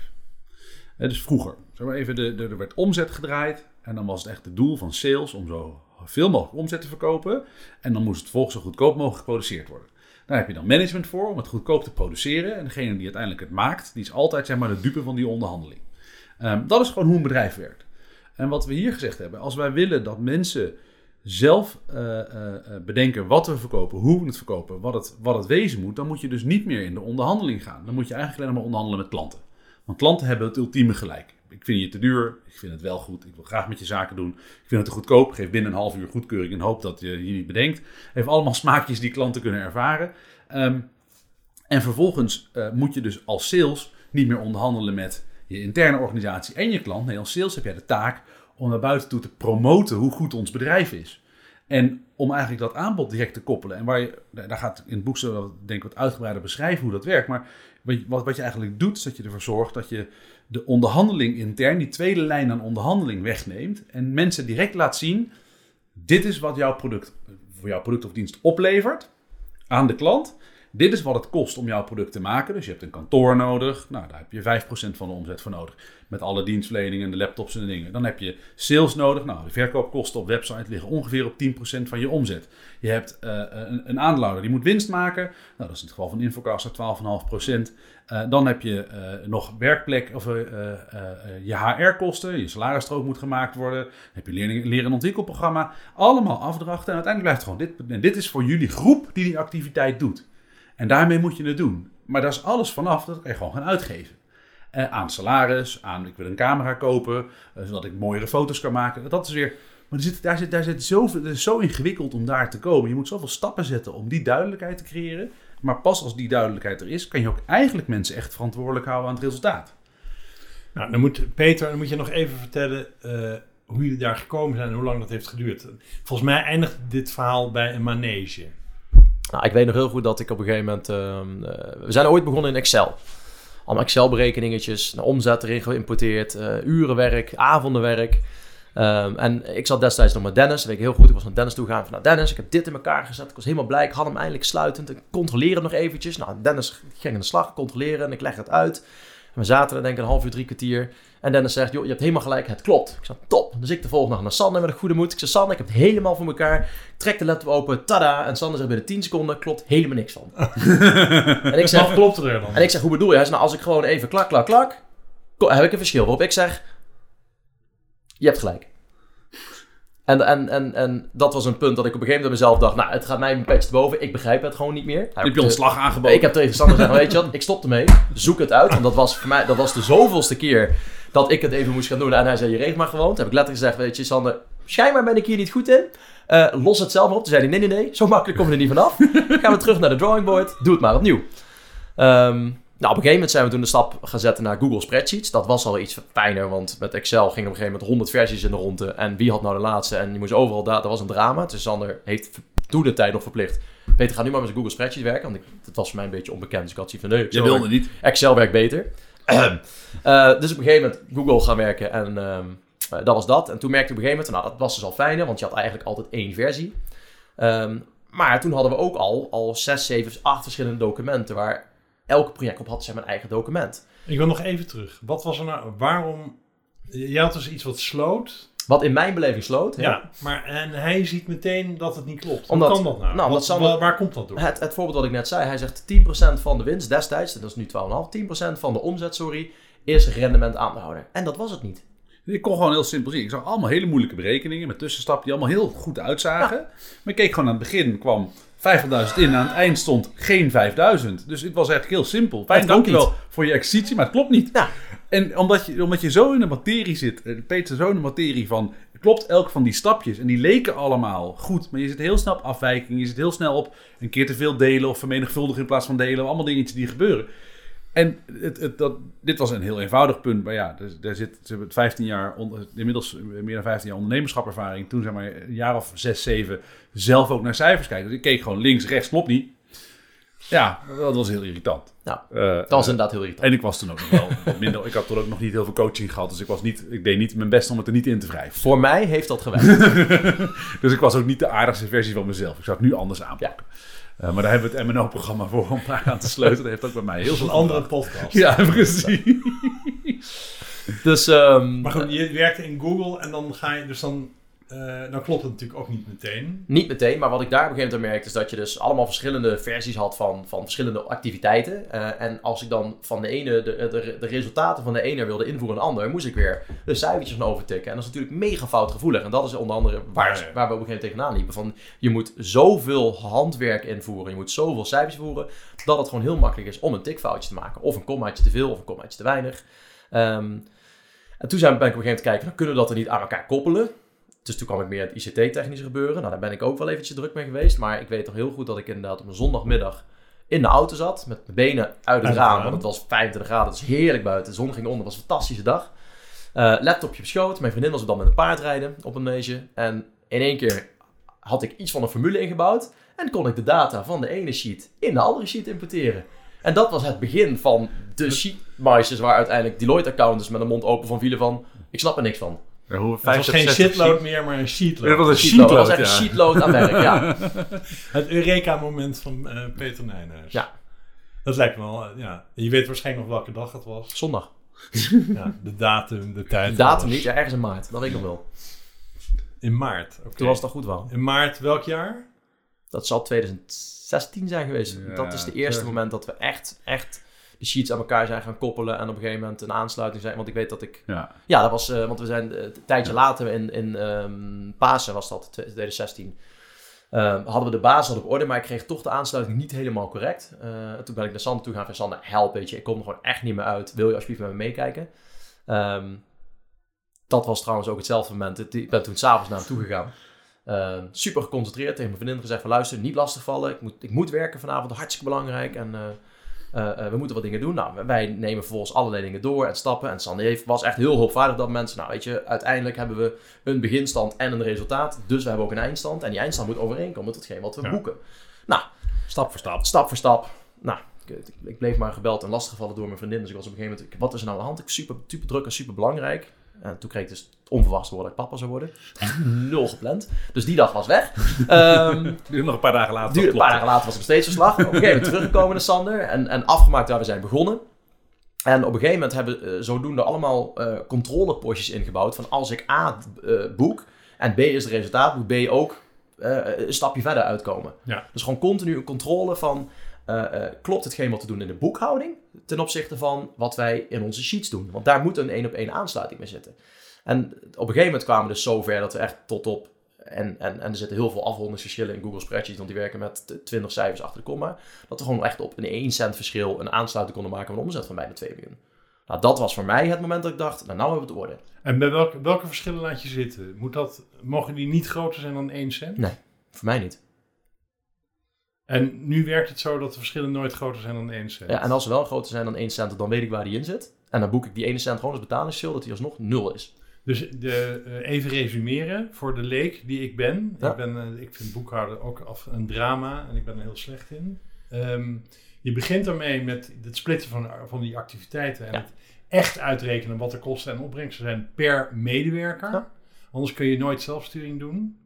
Dus vroeger, zeg maar even, de, de, er werd omzet gedraaid. En dan was het echt het doel van sales om zo veel mogelijk omzet te verkopen. En dan moest het vervolgens zo goedkoop mogelijk geproduceerd worden. Daar heb je dan management voor om het goedkoop te produceren. En degene die uiteindelijk het maakt, die is altijd zeg maar, de dupe van die onderhandeling. Ehm, dat is gewoon hoe een bedrijf werkt. En wat we hier gezegd hebben, als wij willen dat mensen zelf eh, eh, eh, bedenken wat we verkopen, hoe we het verkopen, wat het, wat het wezen moet, dan moet je dus niet meer in de onderhandeling gaan. Dan moet je eigenlijk alleen maar onderhandelen met klanten. Want klanten hebben het ultieme gelijk. Ik vind je te duur, ik vind het wel goed, ik wil graag met je zaken doen. Ik vind het te goedkoop, geef binnen een half uur goedkeuring en hoop dat je je niet bedenkt. Heeft allemaal smaakjes die klanten kunnen ervaren. Ehm, en vervolgens moet je dus als sales niet meer onderhandelen met je interne organisatie en je klant. Nee, als sales heb jij de taak om naar buiten toe te promoten hoe goed ons bedrijf is. En om eigenlijk dat aanbod direct te koppelen. En waar je, daar gaat in het boek zo denk ik wat uitgebreider beschrijven hoe dat werkt. Maar wat, wat je eigenlijk doet, is dat je ervoor zorgt dat je de onderhandeling intern, die tweede lijn aan onderhandeling wegneemt. En mensen direct laat zien, dit is wat jouw product, voor jouw product of dienst oplevert aan de klant. Dit is wat het kost om jouw product te maken. Dus je hebt een kantoor nodig. Nou, daar heb je 5% van de omzet voor nodig. Met alle dienstverleningen, de laptops en de dingen. Dan heb je sales nodig. Nou, de verkoopkosten op website liggen ongeveer op 10% van je omzet. Je hebt uh, een, een aandeelhouder die moet winst maken. Nou, dat is in het geval van Infocaster 12,5%. Uh, dan heb je nog werkplek of je HR-kosten. Je salarisstrook moet gemaakt worden. Dan heb je leren- en ontwikkelprogramma. Allemaal afdrachten. En uiteindelijk blijft het gewoon dit. En dit is voor jullie groep die die activiteit doet. En daarmee moet je het doen. Maar daar is alles vanaf, dat kan je gewoon gaan uitgeven. Uh, aan salaris, aan ik wil een camera kopen, uh, zodat ik mooiere foto's kan maken. Dat is weer. Maar er zit, daar zit, daar zit zoveel, het is zo ingewikkeld om daar te komen. Je moet zoveel stappen zetten om die duidelijkheid te creëren. Maar pas als die duidelijkheid er is, kan je ook eigenlijk mensen echt verantwoordelijk houden aan het resultaat. Nou, dan moet Peter, dan moet je nog even vertellen uh, hoe jullie daar gekomen zijn en hoe lang dat heeft geduurd. Volgens mij eindigt dit verhaal bij een manege. Nou, ik weet nog heel goed dat ik op een gegeven moment... Uh, we zijn ooit begonnen in Excel. Allemaal Excel-berekeningetjes, omzet erin geïmporteerd, uh, urenwerk, avondenwerk. Um, en ik zat destijds nog met Dennis, weet ik heel goed. Ik was naar Dennis toe gegaan van, nou Dennis, ik heb dit in elkaar gezet. Ik was helemaal blij, ik had hem eindelijk sluitend. Ik controleer nog eventjes. Nou, Dennis ging aan de slag, controleren en ik leg het uit. En we zaten er denk ik een half uur, drie kwartier. En Dennis zegt, joh, je hebt helemaal gelijk, het klopt. Ik zei, top. Dus ik de volgende dag naar Sander met een goede moed. Ik zei, Sander, ik heb het helemaal voor elkaar. Ik trek de laptop open, tada. En Sander zegt binnen 10 seconden, klopt helemaal niks van. [LAUGHS] en ik zeg, Wat klopt er dan? En ik zeg, hoe bedoel je? Hij zegt, nou, als ik gewoon even klak, klak, klak, heb ik een verschil. Waarop ik zeg, je hebt gelijk. En, en, en, en dat was een punt dat ik op een gegeven moment mezelf dacht, nou, het gaat mij een petje te boven. Ik begrijp het gewoon niet meer. Heb je ontslag aangeboden? Ik heb tegen Sander gezegd, weet je wat, ik stop ermee. Zoek het uit. Want dat was voor mij, dat was de zoveelste keer dat ik het even moest gaan doen. En hij zei, je regelt maar gewoon. Toen heb ik letterlijk gezegd, weet je Sander, schijnbaar ben ik hier niet goed in. Uh, los het zelf maar op. Toen zei hij, nee, nee, nee, zo makkelijk kom je er niet vanaf. Gaan we terug naar de drawing board, doe het maar opnieuw. Um, nou, op een gegeven moment zijn we toen de stap gaan zetten naar Google Spreadsheets. Dat was al iets fijner, want met Excel ging op een gegeven moment 100 versies in de ronde. En wie had nou de laatste? En je moest overal data. Dat was een drama. Dus Sander heeft toen de tijd nog verplicht. Peter, ga nu maar met Google Spreadsheets werken. Want ik, dat was voor mij een beetje onbekend. Dus ik had zoiets van, nee, Je wilde niet. Excel werkt beter. uh, [CLEARS THROAT] dus op een gegeven moment Google gaan werken en um, uh, dat was dat. En toen merkte ik op een gegeven moment, nou dat was dus al fijner, want je had eigenlijk altijd één versie. Um, maar toen hadden we ook al, al zes, zeven, acht verschillende documenten waar elke project op had zijn mijn eigen document. Ik wil nog even terug. Wat was er nou, waarom, je had dus iets wat sloot. Wat in mijn beleving sloot. Ja, ja maar en hij ziet meteen dat het niet klopt. Omdat, Hoe kan dat nou? nou wat, Sander, waar, waar, komt dat door? Het, het voorbeeld wat ik net zei. Hij zegt 10% van de winst destijds, dat is nu 12,5, 10% van de omzet, sorry, is rendement aandeelhouder. En dat was het niet. Ik kon gewoon heel simpel zien. Ik zag allemaal hele moeilijke berekeningen met tussenstappen die allemaal heel goed uitzagen. Ja. Maar ik keek gewoon aan het begin, kwam 50.000 in. Aan het eind stond geen 5000. Dus het was eigenlijk heel simpel. Fijn, dankjewel voor je exercitie, maar het klopt niet. Ja. En omdat je, omdat je zo in de materie zit, Peter, zo in de materie van, klopt elk van die stapjes. En die leken allemaal goed, maar je zit heel snel op afwijking. Je zit heel snel op een keer te veel delen of vermenigvuldigen in plaats van delen. Allemaal dingetjes die gebeuren. En het, het, dat, dit was een heel eenvoudig punt. Maar ja, daar, daar zit, ze hebben 15 jaar, inmiddels meer dan 15 jaar ondernemerschapervaring. Toen zeg maar een jaar of 6, 7 zelf ook naar cijfers kijken. Dus ik keek gewoon links, rechts, klopt niet. Ja, dat was heel irritant. Ja, uh, dat was inderdaad heel irritant. En ik was toen ook nog wel minder. Ik had toen ook nog niet heel veel coaching gehad. Dus ik, was niet, ik deed niet mijn best om het er niet in te wrijven. Voor mij heeft dat gewerkt. [LAUGHS] dus ik was ook niet de aardigste versie van mezelf. Ik zou het nu anders aanpakken. Ja. Uh, maar daar hebben we het MNO-programma voor om daar aan te sleutelen. Dat heeft ook bij mij heel veel een andere podcast. Ja, precies. dus, um, maar goed, je werkte in Google en dan ga je dus dan eh, dan klopt het natuurlijk ook niet meteen. Niet meteen, maar wat ik daar op een gegeven moment merkte is dat je dus allemaal verschillende versies had van, van verschillende activiteiten. Eh, en als ik dan van de ene de, de, de resultaten van de ene wilde invoeren aan de ander, moest ik weer de cijfertjes van overtikken. En dat is natuurlijk mega foutgevoelig. En dat is onder andere waar, Ja, ja. waar we op een gegeven moment tegenaan liepen. Van, je moet zoveel handwerk invoeren, je moet zoveel cijfers voeren, dat het gewoon heel makkelijk is om een tikfoutje te maken. Of een kommaatje te veel of een kommaatje te weinig. Ehm, en toen zijn, ben ik op een gegeven moment kijken, dan kunnen we dat er niet aan elkaar koppelen. Dus toen kwam ik meer het ICT-technische gebeuren. Nou, daar ben ik ook wel eventjes druk mee geweest. Maar ik weet nog heel goed dat ik inderdaad op een zondagmiddag in de auto zat. Met mijn benen uit het raam. Want het was 25 graden. Het was heerlijk buiten. De zon ging onder. Het was een fantastische dag. Eh, laptopje op schoot. Mijn vriendin was dan met een paard rijden op een meisje. En in één keer had ik iets van een formule ingebouwd. En kon ik de data van de ene sheet in de andere sheet importeren. En dat was het begin van de sheetmeisjes waar uiteindelijk Deloitte-accountants met een mond open van vielen van... Ik snap er niks van. Er hoeven Het was 65 geen shitload meer, maar een sheetload. Het was een Sheetload. sheetload, Dat was echt ja. een sheetload aan werk, ja. [LAUGHS] Het Eureka-moment van eh, Peter Nijnhuis. Ja. Dat lijkt me wel, eh, ja. Je weet waarschijnlijk nog welke dag het was. Zondag. [LAUGHS] Ja, de datum, de tijd. De datum alles. niet, ja, ergens in maart. Dat weet ik nog wel. In maart, oké. Toen was het al goed wel. In maart welk jaar? Dat zal 2016 zijn geweest. Ja, dat is de eerste ja. moment dat we echt, echt de sheets aan elkaar zijn gaan koppelen. En op een gegeven moment een aansluiting zijn. Want ik weet dat ik... Ja. Ja, dat was... eh, want we zijn eh, een tijdje later in, in ehm, Pasen was dat, 2016. ehm, hadden we de basis al op orde, maar ik kreeg toch de aansluiting niet helemaal correct. Eh, toen ben ik naar Sander toe gaan van Sander, help, weet je, ik kom er gewoon echt niet meer uit. Wil je alsjeblieft met me meekijken? Ehm, dat was trouwens ook hetzelfde moment. Ik ben toen s'avonds naar hem toe gegaan. Super geconcentreerd tegen mijn vriendin gezegd van luister, niet lastigvallen. Ik moet, ik moet werken vanavond, hartstikke belangrijk. En we moeten wat dingen doen. Nou, wij nemen vervolgens allerlei dingen door en stappen. En Sander heeft, was echt heel hulpvaardig dat mensen. Nou, weet je, uiteindelijk hebben we een beginstand en een resultaat. Dus we hebben ook een eindstand. En die eindstand moet overeenkomen met hetgeen wat we Ja. boeken. Nou, Stap voor stap. stap voor stap. Nou, ik, ik- ik bleef maar gebeld en lastiggevallen door mijn vriendin. Dus ik was op een gegeven moment, wat is er nou aan de hand? Ik super, super druk en super belangrijk. En toen kreeg ik dus onverwachts worden dat ik papa zou worden. Nul gepland. Dus die dag was weg. [LAUGHS] Ehm Duurde nog een paar dagen later. duurde, een paar dagen later was er nog steeds verslag. Op een gegeven moment teruggekomen naar Sander en, en afgemaakt waar we zijn begonnen. En op een gegeven moment hebben we eh, zodoende allemaal eh controlepostjes ingebouwd. Van als ik A eh, boek en B is het resultaat, moet B ook een stapje verder uitkomen. Ja. Dus gewoon continu een controle van eh, klopt hetgeen wat we doen in de boekhouding ten opzichte van wat wij in onze sheets doen. Want daar moet een één op één aansluiting mee zitten. En op een gegeven moment kwamen we dus zover dat we echt tot op en, en, en er zitten heel veel afrondingsverschillen in Google Spreadsheets, want die werken met t- 20 cijfers achter de komma. Dat we gewoon echt op een 1 cent verschil een aansluiting konden maken met een omzet van bijna 2 miljoen. Nou, dat was voor mij het moment dat ik dacht, nou, nou hebben we het orde. En bij welke, welke verschillen laat je zitten? Moet dat, mogen die niet groter zijn dan 1 cent? Nee. Voor mij niet. En nu werkt het zo dat de verschillen nooit groter zijn dan 1 cent. Ja, en als ze wel groter zijn dan 1 cent, dan weet ik waar die in zit. En dan boek ik die 1 cent gewoon als betalingsverschil, dat die alsnog 0 is. Dus de, eh, even resumeren voor de leek die ik ben. Ja. Ik, ben eh, ik vind boekhouden ook af een drama en ik ben er heel slecht in. Ehm, je begint ermee met het splitsen van, van die activiteiten en Ja. het echt uitrekenen wat de kosten en opbrengsten zijn per medewerker. Ja. Anders kun je nooit zelfsturing doen.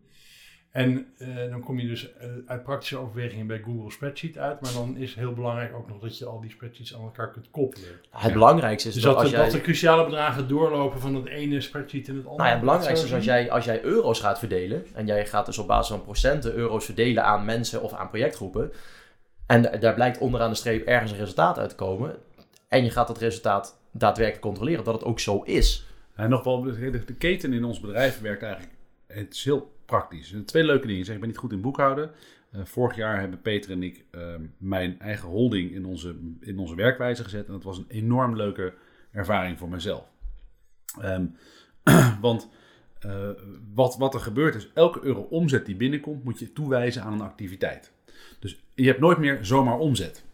En eh, dan kom je dus eh, uit praktische overwegingen bij Google Spreadsheet uit. Maar dan is heel belangrijk ook nog dat je al die spreadsheets aan elkaar kunt koppelen. Het Ja. belangrijkste is Dus dat, dat, als de- jij... dat de cruciale bedragen doorlopen van het ene spreadsheet in het andere. Nou ja, het belangrijkste is als jij, als jij euro's gaat verdelen. En jij gaat dus op basis van procenten euro's verdelen aan mensen of aan projectgroepen. En da- daar blijkt onderaan de streep ergens een resultaat uit te komen. En je gaat dat resultaat daadwerkelijk controleren dat het ook zo is. En nog wel, de, de keten in ons bedrijf werkt eigenlijk, het is heel praktisch. Twee leuke dingen. Zeg, ik ben niet goed in boekhouden. Eh, vorig jaar hebben Peter en ik ehm, mijn eigen holding in onze, in onze werkwijze gezet. En dat was een enorm leuke ervaring voor mezelf. Ehm, [CLEARS THROAT] want eh, wat, wat er gebeurt is, elke euro omzet die binnenkomt, moet je toewijzen aan een activiteit. Dus je hebt nooit meer zomaar omzet.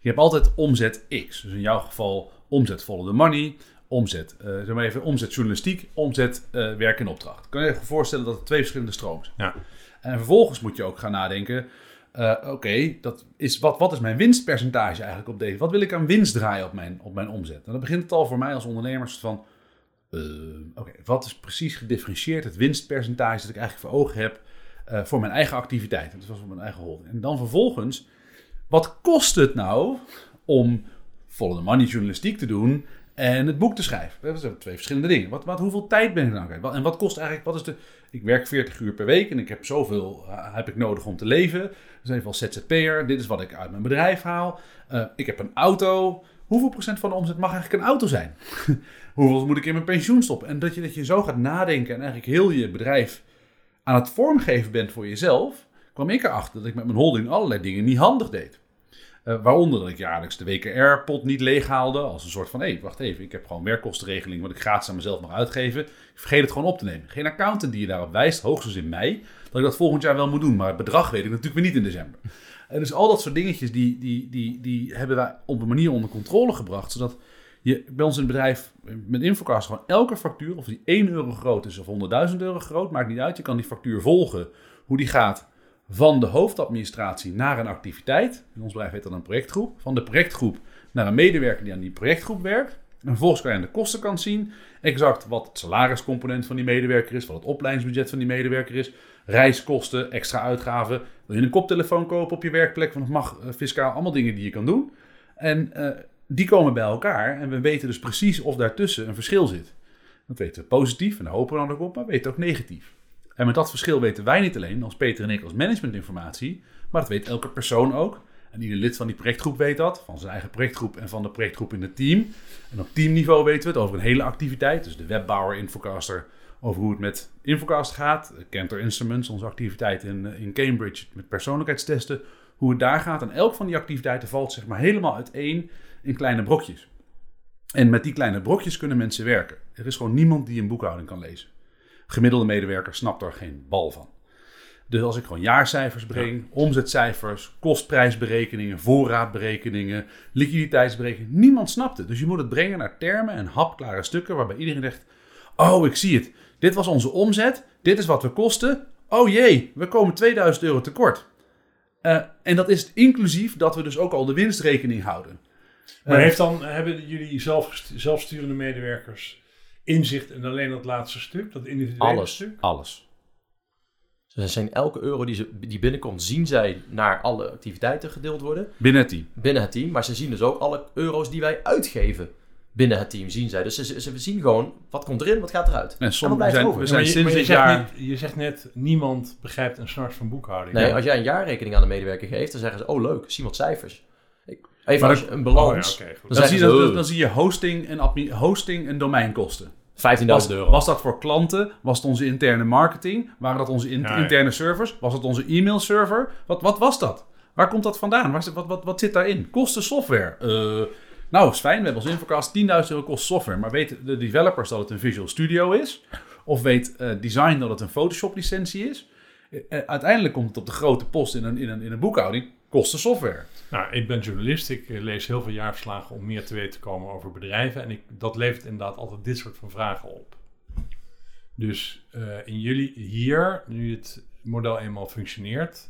Je hebt altijd omzet X. Dus in jouw geval omzet follow the money, omzet, eh zeg maar even, omzet journalistiek, omzet eh, werk in opdracht. Kan je je voorstellen dat het twee verschillende stromen zijn. Ja. En vervolgens moet je ook gaan nadenken, eh, oké, dat is wat, wat is mijn winstpercentage eigenlijk op deze? Wat wil ik aan winst draaien op mijn, op mijn omzet? En dan begint het al voor mij als ondernemer van, oké, wat is precies gedifferentieerd het winstpercentage dat ik eigenlijk voor ogen heb voor mijn eigen activiteit? Dat was voor mijn eigen holding. En dan vervolgens, wat kost het nou om the money journalistiek te doen en het boek te schrijven? Dat zijn twee verschillende dingen. Wat, wat, hoeveel tijd ben ik? Wat- En wat kost eigenlijk, wat is de, Ik werk 40 uur per week en ik heb zoveel eh, heb ik nodig om te leven. Dus even als ZZP'er, dit is wat ik uit mijn bedrijf haal. Eh, ik heb een auto. Hoeveel procent van de omzet mag eigenlijk een auto zijn? [LAUGHS] Hoeveel moet ik in mijn pensioen stoppen? En dat je, dat je zo gaat nadenken en eigenlijk heel je bedrijf aan het vormgeven bent voor jezelf, kwam ik erachter dat ik met mijn holding allerlei dingen niet handig deed. Uh, waaronder dat ik jaarlijks de WKR-pot niet leeghaalde. Als een soort van, hé, hey, wacht even, ik heb gewoon werkkostenregeling wat ik gratis aan mezelf mag uitgeven. Ik vergeet het gewoon op te nemen. Geen accountant die je daarop wijst, hoogstens in mei, dat ik dat volgend jaar wel moet doen. Maar het bedrag weet ik natuurlijk weer niet in december. [LAUGHS] En dus al dat soort dingetjes, die, die, die, die hebben wij op een manier onder controle gebracht. Zodat je bij ons in het bedrijf met Infocast gewoon elke factuur, of die 1 euro groot is of 100.000 euro groot, maakt niet uit. Je kan die factuur volgen, hoe die gaat van de hoofdadministratie naar een activiteit. In ons bedrijf heet dat een projectgroep. Van de projectgroep naar een medewerker die aan die projectgroep werkt. En vervolgens kan je aan de kostenkant zien exact wat het salariscomponent van die medewerker is, wat het opleidingsbudget van die medewerker is, reiskosten, extra uitgaven. Wil je een koptelefoon kopen op je werkplek? Want dat mag uh, fiscaal allemaal dingen die je kan doen. En uh, die komen bij elkaar en we weten dus precies of daartussen een verschil zit. Dat weten we positief en daar hopen we dan ook op, maar we weten ook negatief. En met dat verschil weten wij niet alleen, als Peter en ik als managementinformatie, maar dat weet elke persoon ook. En ieder lid van die projectgroep weet dat, van zijn eigen projectgroep en van de projectgroep in het team. En op teamniveau weten we het over een hele activiteit. Dus de webbouwer, Infocaster, over hoe het met Infocast gaat. Cantor Instruments, onze activiteit in, in Cambridge met persoonlijkheidstesten. Hoe het daar gaat. En elk van die activiteiten valt zeg maar helemaal uiteen in kleine brokjes. En met die kleine brokjes kunnen mensen werken. Er is gewoon niemand die een boekhouding kan lezen. Gemiddelde medewerker snapt er geen bal van. Dus als ik gewoon jaarcijfers breng, omzetcijfers, kostprijsberekeningen, voorraadberekeningen, liquiditeitsberekeningen, niemand snapt het. Dus je moet het brengen naar termen en hapklare stukken waarbij iedereen zegt: Oh, ik zie het. Dit was onze omzet, dit is wat we kosten. Oh jee, we komen 2000 euro tekort. Uh, en dat is inclusief dat we dus ook al de winstrekening houden. Maar heeft dan, hebben jullie zelf, zelfsturende medewerkers inzicht in alleen dat laatste stuk, dat individuele alles, stuk? Alles. Dus zijn elke euro die, ze, die binnenkomt, zien zij naar alle activiteiten gedeeld worden. Binnen het team. Binnen het team. Maar ze zien dus ook alle euro's die wij uitgeven binnen het team, zien zij. Dus ze, ze, zien gewoon, wat komt erin, wat gaat eruit. En soms en zijn, over. we zijn je, sinds je dit zegt jaar... Niet, je zegt net, niemand begrijpt een snart van boekhouding. Nee, Ja. als jij een jaarrekening aan de medewerker geeft, dan zeggen ze, oh leuk, zie wat cijfers. Ik- Even Maar als dat- een balans, Oh ja. Dan zie ze, dan zie je hosting en, admi- hosting en domeinkosten. 15.000 Was, euro. was dat voor klanten? Was het onze interne marketing? Waren dat onze in- Ja, ja. interne servers? Was het onze e-mailserver? Wat, wat was dat? Waar komt dat vandaan? Waar wat, wat, wat zit daarin? Kosten software. Eh, nou, is fijn. We hebben als Infocast 10.000 euro kost software. Maar weten de developers dat het een Visual Studio is? Of weet eh, design dat het een Photoshop licentie is? Eh, uiteindelijk komt het op de grote post in een, in een, in een boekhouding. Kosten software. Nou, ik ben journalist. Ik eh, lees heel veel jaarverslagen om meer te weten te komen over bedrijven. En ik, dat levert inderdaad altijd dit soort van vragen op. Dus eh, in jullie hier, nu het model eenmaal functioneert,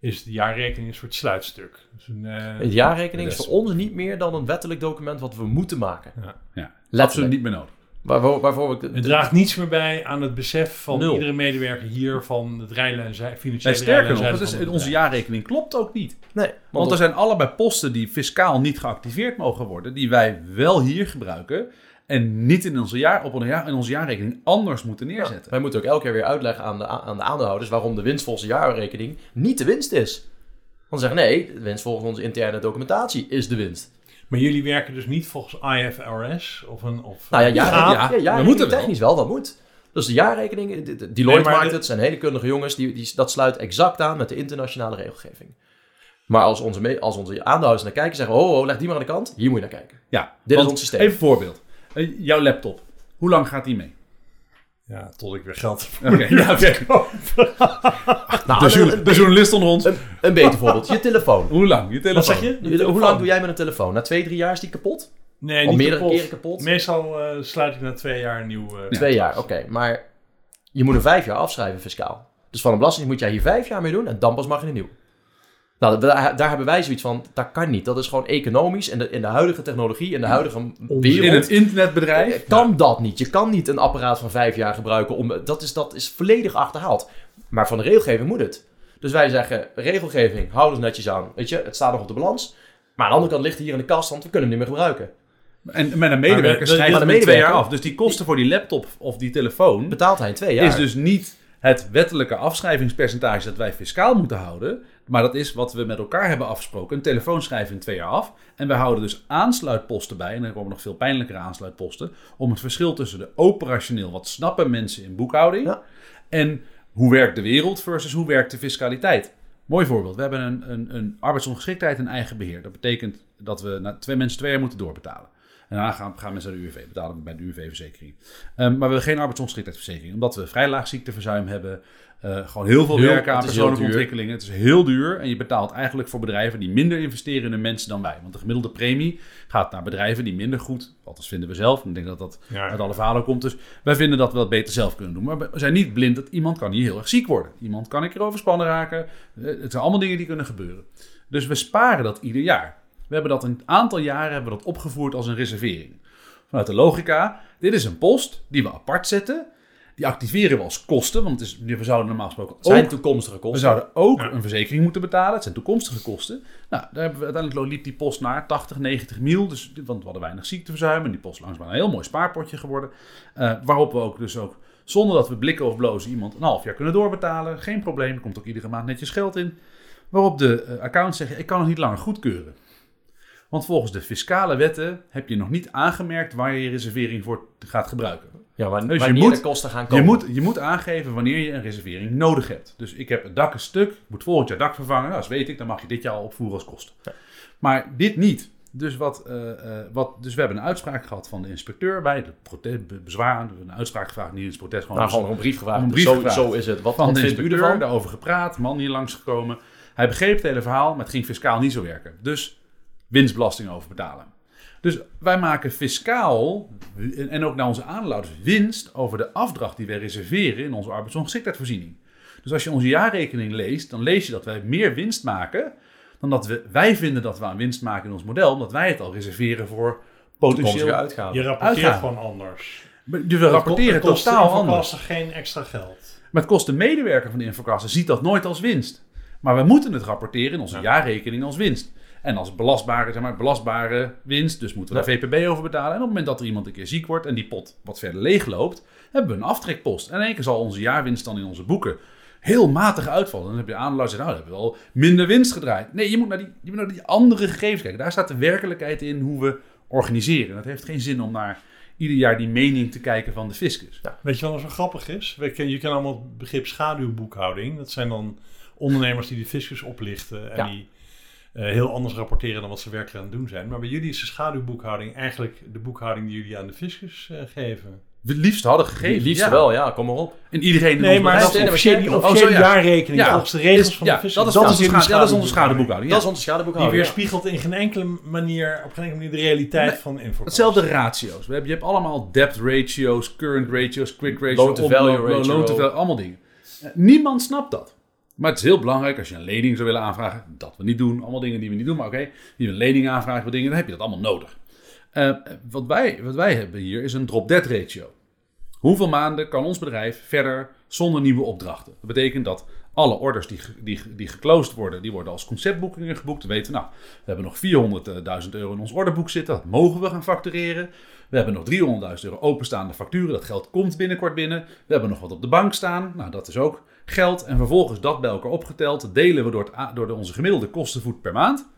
is de jaarrekening een soort sluitstuk. Dus een, eh, Het jaarrekening is voor ons niet meer dan een wettelijk document wat we moeten maken. ja. Ja, Letterlijk. absoluut niet meer nodig. Waarvoor, waarvoor we... Het draagt niets meer bij aan het besef van Nul. iedere medewerker hier van het rijlen en zij, Nee, financiële sterker nog, is, onze jaarrekening klopt ook niet. Nee, Want er zijn allebei posten die fiscaal niet geactiveerd mogen worden, die wij wel hier gebruiken en niet in onze, jaar, op een jaar, in onze jaarrekening anders moeten neerzetten. Wij moeten ook elke keer weer uitleggen aan de, aan de aandeelhouders waarom de winst volgens de jaarrekening niet de winst is. Want ze zeggen nee, de winst volgens onze interne documentatie is de winst. Maar jullie werken dus niet volgens IFRS of een... Of Nou ja, jaar, gaap? ja, ja, jaarrekening moeten wel. technisch wel, dat moet. Dus de jaarrekening, de- de- Deloitte Nee, maakt de- het, zijn hele kundige jongens, die, die, dat sluit exact aan met de internationale regelgeving. Maar als onze, me- als onze aandeelhouders naar kijken, zeggen oh, oh, leg die maar aan de kant, hier moet je naar kijken. Ja, Dit is ons systeem. Even een voorbeeld. Eh, jouw laptop, hoe lang gaat die mee? Ja, tot ik weer geld Oké, [LAUGHS] ja, oké. [LAUGHS] Nou, De, journalist onder ons. een, een beter [LAUGHS] voorbeeld, je telefoon. Hoe lang? Je telefoon. Wat zeg je? Je- hoe lang doe jij met een telefoon? Na twee, drie jaar is die kapot? Nee, Al niet meerdere kapot. keren kapot? Meestal eh, sluit ik na twee jaar een nieuw... eh, Twee jaar, oké. Maar je moet een vijf jaar afschrijven fiscaal. Dus van een belasting moet jij hier vijf jaar mee doen en dan pas mag je een nieuw. Nou, daar, daar hebben wij zoiets van, dat kan niet. Dat is gewoon economisch en de, in de huidige technologie, in de huidige In wereld, het internetbedrijf. eh, kan dat niet. Je kan niet een apparaat van vijf jaar gebruiken. Om, dat, is, dat is volledig achterhaald. Maar van de regelgeving moet het. Dus wij zeggen, regelgeving, hou er netjes aan. Weet je, het staat nog op de balans. Maar aan de andere kant ligt het hier in de kast, want we kunnen hem niet meer gebruiken. En met een medewerker de- schrijft het met twee jaar af. Dus die kosten voor die laptop of die telefoon Betaalt hij in twee jaar. is dus niet het wettelijke afschrijvingspercentage dat wij fiscaal moeten houden. Maar dat is wat we met elkaar hebben afgesproken. Een telefoon schrijven in twee jaar af. En we houden dus aansluitposten bij. En er komen nog veel pijnlijkere aansluitposten. Om het verschil tussen de operationeel, wat snappen mensen in boekhouding. Ja. En hoe werkt de wereld versus hoe werkt de fiscaliteit. Mooi voorbeeld. We hebben een, een, een arbeidsongeschiktheid en eigen beheer. Dat betekent dat we na twee mensen twee jaar moeten doorbetalen. En daarna gaan, gaan mensen naar de UWV betalen bij de UWV-verzekering. Ehm, maar we hebben geen arbeidsongeschiktheidsverzekering. Omdat we vrij laag ziekteverzuim hebben. eh, gewoon heel veel Heel- werken aan persoonlijke ontwikkelingen. Het is heel duur. En je betaalt eigenlijk voor bedrijven die minder investeren in hun mensen dan wij. Want de gemiddelde premie gaat naar bedrijven die minder goed, althans vinden we zelf. En ik denk dat dat Ja. uit alle verhalen komt. Dus wij vinden dat we dat beter zelf kunnen doen. Maar we zijn niet blind dat iemand kan hier heel erg ziek worden. Iemand kan een keer overspannen raken. Eh, Het zijn allemaal dingen die kunnen gebeuren. Dus we sparen dat ieder jaar. We hebben dat een aantal jaren hebben we dat opgevoerd als een reservering. Vanuit de logica, dit is een post die we apart zetten. Die activeren we als kosten, want het is, we zouden normaal gesproken Het zijn ook, toekomstige we kosten. zouden ook Ja. een verzekering moeten betalen. Het zijn toekomstige kosten. Nou, daar hebben we, uiteindelijk liep die post naar 80, 90 mil. Dus, want we hadden weinig ziekteverzuim. En die post langzaam een heel mooi spaarpotje geworden. Eh, waarop we ook dus ook, zonder dat we blikken of blozen, iemand een half jaar kunnen doorbetalen. Geen probleem, er komt ook iedere maand netjes geld in. Waarop de eh, accounts zeggen, ik kan het niet langer goedkeuren. Want volgens de fiscale wetten heb je nog niet aangemerkt waar je je reservering voor gaat gebruiken. Ja, maar Dus je moet- de kosten gaan Je komen. moet, je moet aangeven wanneer je een reservering nodig hebt. Dus ik heb het dak een stuk, ik moet volgend jaar dak vervangen. Nou, dat weet ik, dan mag je dit jaar al opvoeren als kosten. Maar dit niet. Dus, wat, eh, eh, wat, dus we hebben een uitspraak gehad van de inspecteur bij de prote- be- bezwaar. Een uitspraak gevraagd, niet eens protest, gewoon, Nou, gewoon een brief gevraagd. Een brief zo, gevraagd. zo is het. Wat, van de inspecteur, daarover gepraat, man hier langsgekomen. Hij begreep het hele verhaal, maar het ging fiscaal niet zo werken. Dus winstbelasting overbetalen. Dus wij maken fiscaal, en- ook naar onze aandeelhouders, winst over de afdracht die wij reserveren in onze arbeidsongeschiktheidsvoorziening. Dus als je onze jaarrekening leest, dan lees je dat wij meer winst maken dan dat we, wij vinden dat we aan winst maken in ons model, omdat wij het al reserveren voor potentieel. uitgaven. Je rapporteert Uitgaven. gewoon anders. Dus we rapporteren Het kost de totaal anders. infocaster geen extra geld. Maar het kost de medewerker van de infocaster ziet dat nooit als winst. Maar we moeten het rapporteren in onze Ja. jaarrekening als winst. En als belastbare, zeg maar, belastbare winst. Dus moeten we daar VPB over betalen. En op het moment dat er iemand een keer ziek wordt en die pot wat verder leeg loopt, hebben we een aftrekpost. En in één keer zal onze jaarwinst dan in onze boeken heel matig uitvallen. Dan heb je aandeelhouders zeggen, nou, dan hebben we wel minder winst gedraaid. Nee, je moet, naar die, je moet naar die andere gegevens kijken. Daar staat de werkelijkheid in hoe we organiseren. Dat heeft geen zin om naar ieder jaar die mening te kijken van de fiscus. Weet je wat zo grappig is? We ken, je kent allemaal het begrip schaduwboekhouding. Dat zijn dan ondernemers die de fiscus oplichten en Ja. die heel anders rapporteren dan wat ze werkelijk aan het doen zijn. Maar bij jullie is de schaduwboekhouding eigenlijk de boekhouding die jullie aan de fiscus eh, geven. We het liefst hadden gegeven. Liefst ja. wel, ja, kom maar op. En iedereen Nee, maar dat is die officiële oh, zo, ja. jaarrekening Ja. volgens de regels Is- van ja, de fiscus. dat is, Dat dat is scha- ja, dat is onze schaduwboekhouding. schaduwboekhouding. Dat is onze schadeboekhouding. Die ja. weerspiegelt in geen enkele manier, op geen enkele manier de realiteit Nee, van info. Hetzelfde ratio's. We hebben, je hebt allemaal debt ratios, current ratios, quick ratios, Loan-to-value on- lo- ratio. loan-to-value, allemaal dingen. Eh, Niemand snapt dat. Maar het is heel belangrijk als je een lening zou willen aanvragen, dat we niet doen, allemaal dingen die we niet doen, maar oké, die een lening aanvragen voor dingen, dan heb je dat allemaal nodig. Eh, wat, wij, wat wij hebben hier is een drop-dead ratio. Hoeveel maanden kan ons bedrijf verder zonder nieuwe opdrachten? Dat betekent dat alle orders die, die, die geclosed worden, die worden als conceptboekingen geboekt. Dan weten we, nou, we hebben nog 400.000 euro in ons orderboek zitten. Dat mogen we gaan factureren. We hebben nog 300.000 euro openstaande facturen. Dat geld komt binnenkort binnen. We hebben nog wat op de bank staan. Nou, dat is ook geld. En vervolgens dat bij elkaar opgeteld delen we door, het, door de, onze gemiddelde kostenvoet per maand.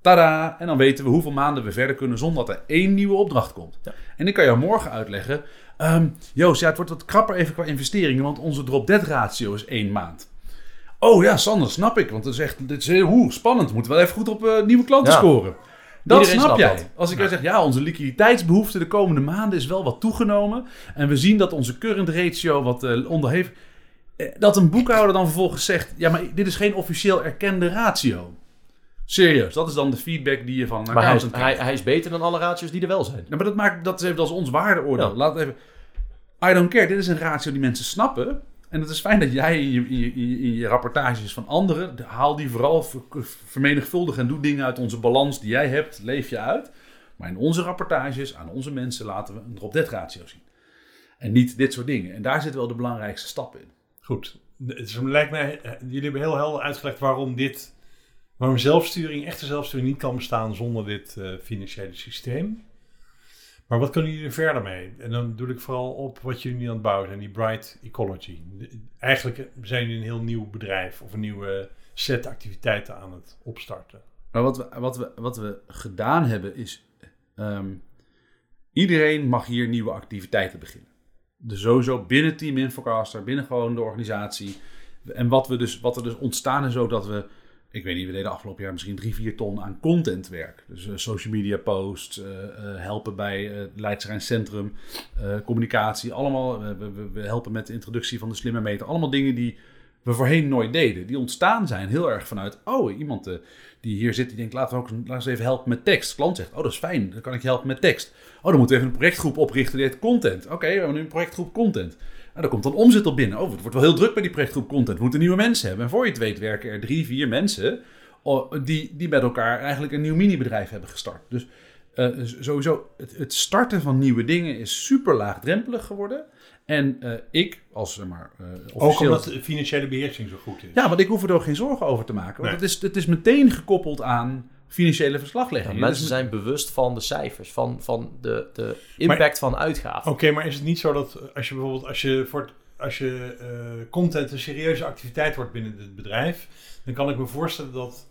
Tada! En dan weten we hoeveel maanden we verder kunnen zonder dat er één nieuwe opdracht komt. En ik kan jou morgen uitleggen. ehm, Joost, ja, het wordt wat krapper even qua investeringen, want onze drop-dead ratio is één maand. Oh ja, Sander, snap ik. Want het is echt dit is heel hoe, spannend. We moeten wel even goed op eh, nieuwe klanten Ja. scoren. Dat Iedereen snap jij. dat. Als ik jou zeg, ja, onze liquiditeitsbehoefte de komende maanden is wel wat toegenomen. En we zien dat onze current ratio wat eh, onder heeft. Eh, Dat een boekhouder dan vervolgens zegt, ja, maar dit is geen officieel erkende ratio. Serieus, dat is dan de feedback die je van een Maar hij, krijgt. hij, hij is beter dan alle ratio's die er wel zijn. Ja, maar dat, maakt, dat is even als ons waardeoordeel. Ja. Laat even. I don't care. Dit is een ratio die mensen snappen. En het is fijn dat jij in je, in je, in je- in je rapportages van anderen. haal die vooral ver- vermenigvuldig en doe dingen uit onze balans die jij hebt. Leef je uit. Maar in onze rapportages aan onze mensen laten we een drop-dead ratio zien. En niet dit soort dingen. En daar zit wel de belangrijkste stap in. Goed. Het lijkt mij, eh, jullie hebben heel helder uitgelegd waarom dit, waarom zelfsturing, echte zelfsturing niet kan bestaan zonder dit eh, financiële systeem. Maar wat kunnen jullie er verder mee? En dan doe ik vooral op wat jullie aan het bouwen zijn, die Bright Ecology. Eigenlijk zijn jullie een heel nieuw bedrijf of een nieuwe set activiteiten aan het opstarten. Maar wat we, wat we, wat we gedaan hebben is... ehm, iedereen mag hier nieuwe activiteiten beginnen. Dus sowieso binnen Team Infocaster, binnen gewoon de organisatie. En wat, we dus, wat er dus ontstaan is zo dat we... Ik weet niet, we deden afgelopen jaar misschien drie, vier ton aan contentwerk. Dus eh, social media posts, eh, eh, helpen bij Leidsterrein Centrum, communicatie. Allemaal, we, we, we helpen met de introductie van de slimme meter. Allemaal dingen die we voorheen nooit deden. Die ontstaan zijn heel erg vanuit, oh, iemand eh, die hier zit, die denkt, laten we ook laten we even helpen met tekst. De klant zegt, oh, dat is fijn, dan kan ik je helpen met tekst. Oh, dan moeten we even een projectgroep oprichten die heet content. Oké, we hebben nu een projectgroep content. Nou, dan komt dan omzet op binnen. Oh, het wordt wel heel druk bij die projectgroep content. We moeten nieuwe mensen hebben. En voor je het weet werken er drie, vier mensen die, die met elkaar eigenlijk een nieuw minibedrijf hebben gestart. Dus eh, sowieso, het, het starten van nieuwe dingen is super laagdrempelig geworden. En eh, ik, als zeg maar, eh Ook officieel... omdat de financiële beheersing zo goed is. Ja, want ik hoef er ook geen zorgen over te maken. Want Nee. het, is, het is meteen gekoppeld aan financiële verslaglegging. Ja, Dus mensen zijn bewust van de cijfers, van, van de, de impact van uitgaven. Oké, maar is het niet zo dat als je bijvoorbeeld als je voor het, als je eh, content een serieuze activiteit wordt binnen het bedrijf, dan kan ik me voorstellen dat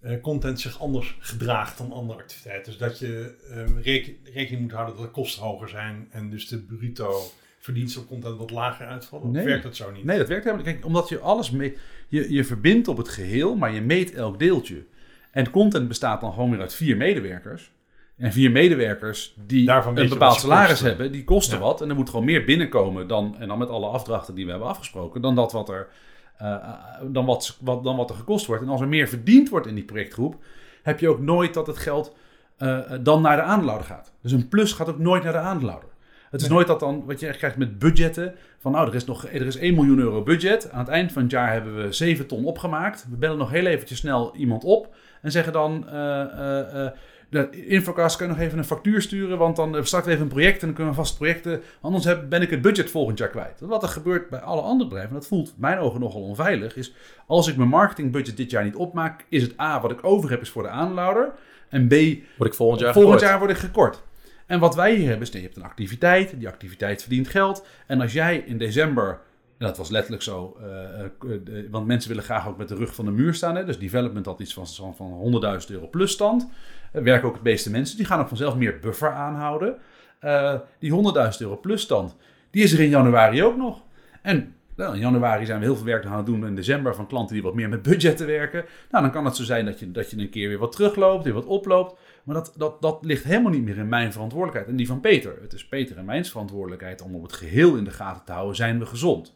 eh, content zich anders gedraagt dan andere activiteiten. Dus dat je eh, reken- rekening moet houden dat de kosten hoger zijn en dus de bruto verdiensten op content wat lager uitvallen. Of Nee. werkt dat zo niet? Nee, dat werkt helemaal niet. Kijk, omdat je alles mee... Je, je verbindt op het geheel, maar je meet elk deeltje. En content bestaat dan gewoon weer uit vier medewerkers. En vier medewerkers die Daarvan een bepaald salaris kosten. hebben, die kosten Ja. wat. En er moet gewoon meer binnenkomen dan, en dan met alle afdrachten die we hebben afgesproken, dan dat wat er, eh, eh, dan wat, wat, dan wat er gekost wordt. En als er meer verdiend wordt in die projectgroep, heb je ook nooit dat het geld eh, dan naar de aandeelhouder gaat. Dus een plus gaat ook nooit naar de aandeelhouder. Het is Nee. nooit dat dan, wat je echt krijgt met budgetten, van nou, er is nog er is 1 miljoen euro budget. Aan het eind van het jaar hebben we 7 ton opgemaakt. We bellen nog heel eventjes snel iemand op en zeggen dan, eh eh, eh, de Infocast kan je nog even een factuur sturen, want dan starten we even een project en dan kunnen we vast projecten. Anders heb, ben ik het budget volgend jaar kwijt. Wat er gebeurt bij alle andere bedrijven, en dat voelt mijn ogen nogal onveilig, is als ik mijn marketingbudget dit jaar niet opmaak, is het A, wat ik over heb, is voor de aanlouder. En B, Word ik volgend jaar volgend gekort. jaar word ik gekort. En wat wij hier hebben is, je hebt een activiteit, die activiteit verdient geld. En als jij in december, en dat was letterlijk zo, eh, eh, want mensen willen graag ook met de rug van de muur staan. Hè, dus development had iets van, van, van 100.000 euro plus stand. Er werken ook het meeste mensen, die gaan ook vanzelf meer buffer aanhouden. Eh, die 100.000 euro plus stand, die is er in januari ook nog. En nou, in januari zijn we heel veel werk aan het doen in december van klanten die wat meer met budgetten werken. Nou, dan kan het zo zijn dat je, dat je een keer weer wat terugloopt, weer wat oploopt. Maar dat, dat, dat ligt helemaal niet meer in mijn verantwoordelijkheid en die van Peter. Het is Peter en mijn verantwoordelijkheid om op het geheel in de gaten te houden. Zijn we gezond?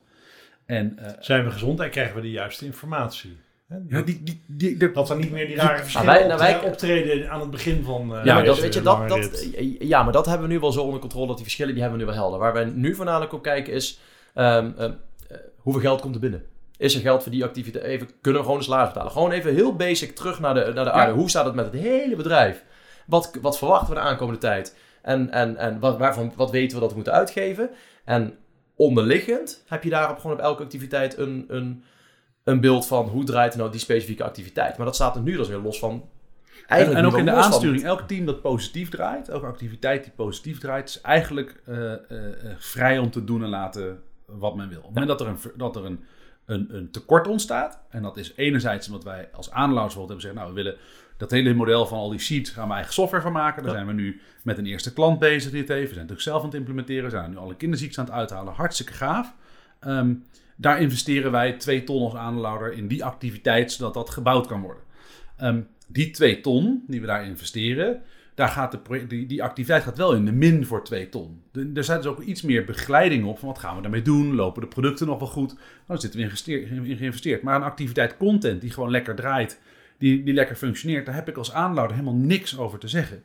En eh, Zijn we gezond en krijgen we de juiste informatie? Ja, die, die, die, de- Dat er niet meer die rare Maar verschillen wij- nou, wij- optre- optreden aan het begin van eh, Ja, maar dat, weet je, dat, dat, rit. ja, maar dat hebben we nu wel zo onder controle. Dat die verschillen die hebben we nu wel helder. Waar wij nu voornamelijk op kijken is... ehm, ehm, eh, hoeveel geld komt er binnen? Is er geld voor die activiteit? Even, kunnen we gewoon een salaris betalen? Gewoon even heel basic terug naar de, naar de aarde. Hoe staat het met het hele bedrijf? Wat, wat verwachten we de aankomende tijd? En, en, en wat, waarvan, wat weten we dat we moeten uitgeven? En onderliggend heb je daarop gewoon op elke activiteit een, een, een beeld van... hoe draait nou die specifieke activiteit? Maar dat staat er nu dus weer los van... en, Eigenlijk en ook in de van- aansturing, elk team dat positief draait, elke activiteit die positief draait, is eigenlijk eh, eh, eh, vrij om te doen en laten wat men wil. Op het moment dat er, een, dat er een, een, een tekort ontstaat, en dat is enerzijds omdat wij als aandeelhouders bijvoorbeeld hebben gezegd, nou we willen dat hele model van al die sheets gaan we eigen software van maken. Daar zijn we nu met een eerste klant bezig die het heeft. We zijn natuurlijk zelf aan het implementeren. We zijn nu alle kinderziektes aan het uithalen. Hartstikke gaaf. Ehm, daar investeren wij twee ton als aandeelhouder in die activiteit, zodat dat gebouwd kan worden. Ehm, die twee ton die we daar investeren, daar gaat de die, die activiteit gaat wel in de min voor twee ton. De- er zijn dus ook iets meer begeleiding op van wat gaan we daarmee doen? Lopen de producten nog wel goed? Nou, daar zitten we in geïnvesteerd. Maar een activiteit content die gewoon lekker draait, die, die lekker functioneert, daar heb ik als aanlouder helemaal niks over te zeggen.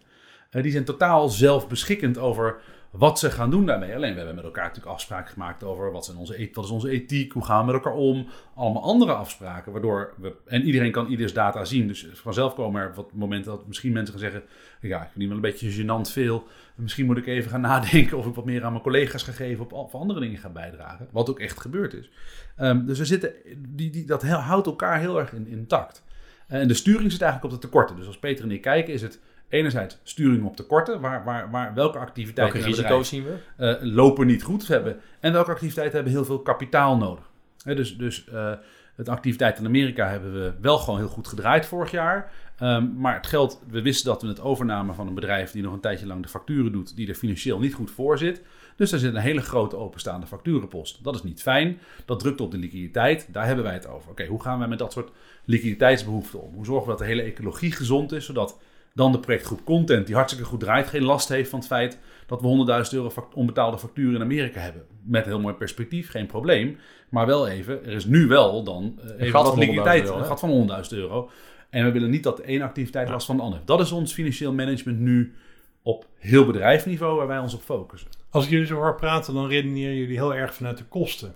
Eh, die zijn totaal zelfbeschikkend over wat ze gaan doen daarmee. Alleen we hebben met elkaar natuurlijk afspraken gemaakt over wat, zijn onze, is onze ethiek, hoe gaan we met elkaar om. Allemaal andere afspraken, waardoor we... En iedereen kan ieders data zien. Dus vanzelf komen er wat momenten dat misschien mensen gaan zeggen... Ja, ik die wel een beetje gênant veel. Misschien moet ik even gaan [LAUGHS] nadenken of ik wat meer aan mijn collega's ga geven... of, andere dingen ga bijdragen. Wat ook echt gebeurd is. Ehm, dus we zitten, die, die, dat houdt elkaar heel erg in, intact. En de sturing zit eigenlijk op de tekorten. Dus als Peter en ik kijken, is het Enerzijds sturing op tekorten, waar, waar, waar, welke activiteiten Welke risico's zien we? eh, lopen niet goed hebben. En welke activiteiten hebben heel veel kapitaal nodig. Dus dus eh, het activiteit in Amerika hebben we wel gewoon heel goed gedraaid vorig jaar. Ehm, maar het geld, we wisten dat we het overnamen van een bedrijf die nog een tijdje lang de facturen doet, die er financieel niet goed voor zit. Dus daar zit een hele grote openstaande facturenpost. Dat is niet fijn. Dat drukt op de liquiditeit. Daar hebben wij het over. Oké, hoe gaan wij met dat soort liquiditeitsbehoeften om? Hoe zorgen we dat de hele ecologie gezond is, zodat dan de projectgroep Content, die hartstikke goed draait, geen last heeft van het feit dat we 100.000 euro onbetaalde facturen in Amerika hebben. Met een heel mooi perspectief, geen probleem. Maar wel even, er is nu wel dan eh, even gat wat van 100.000 liquiditeit, euro, een gat van 100.000 euro. En we willen niet dat de ene activiteit last van de andere. Dat is ons financieel management nu op heel bedrijfsniveau waar wij ons op focussen. Als ik jullie zo hoor praten, dan redeneren jullie heel erg vanuit de kosten.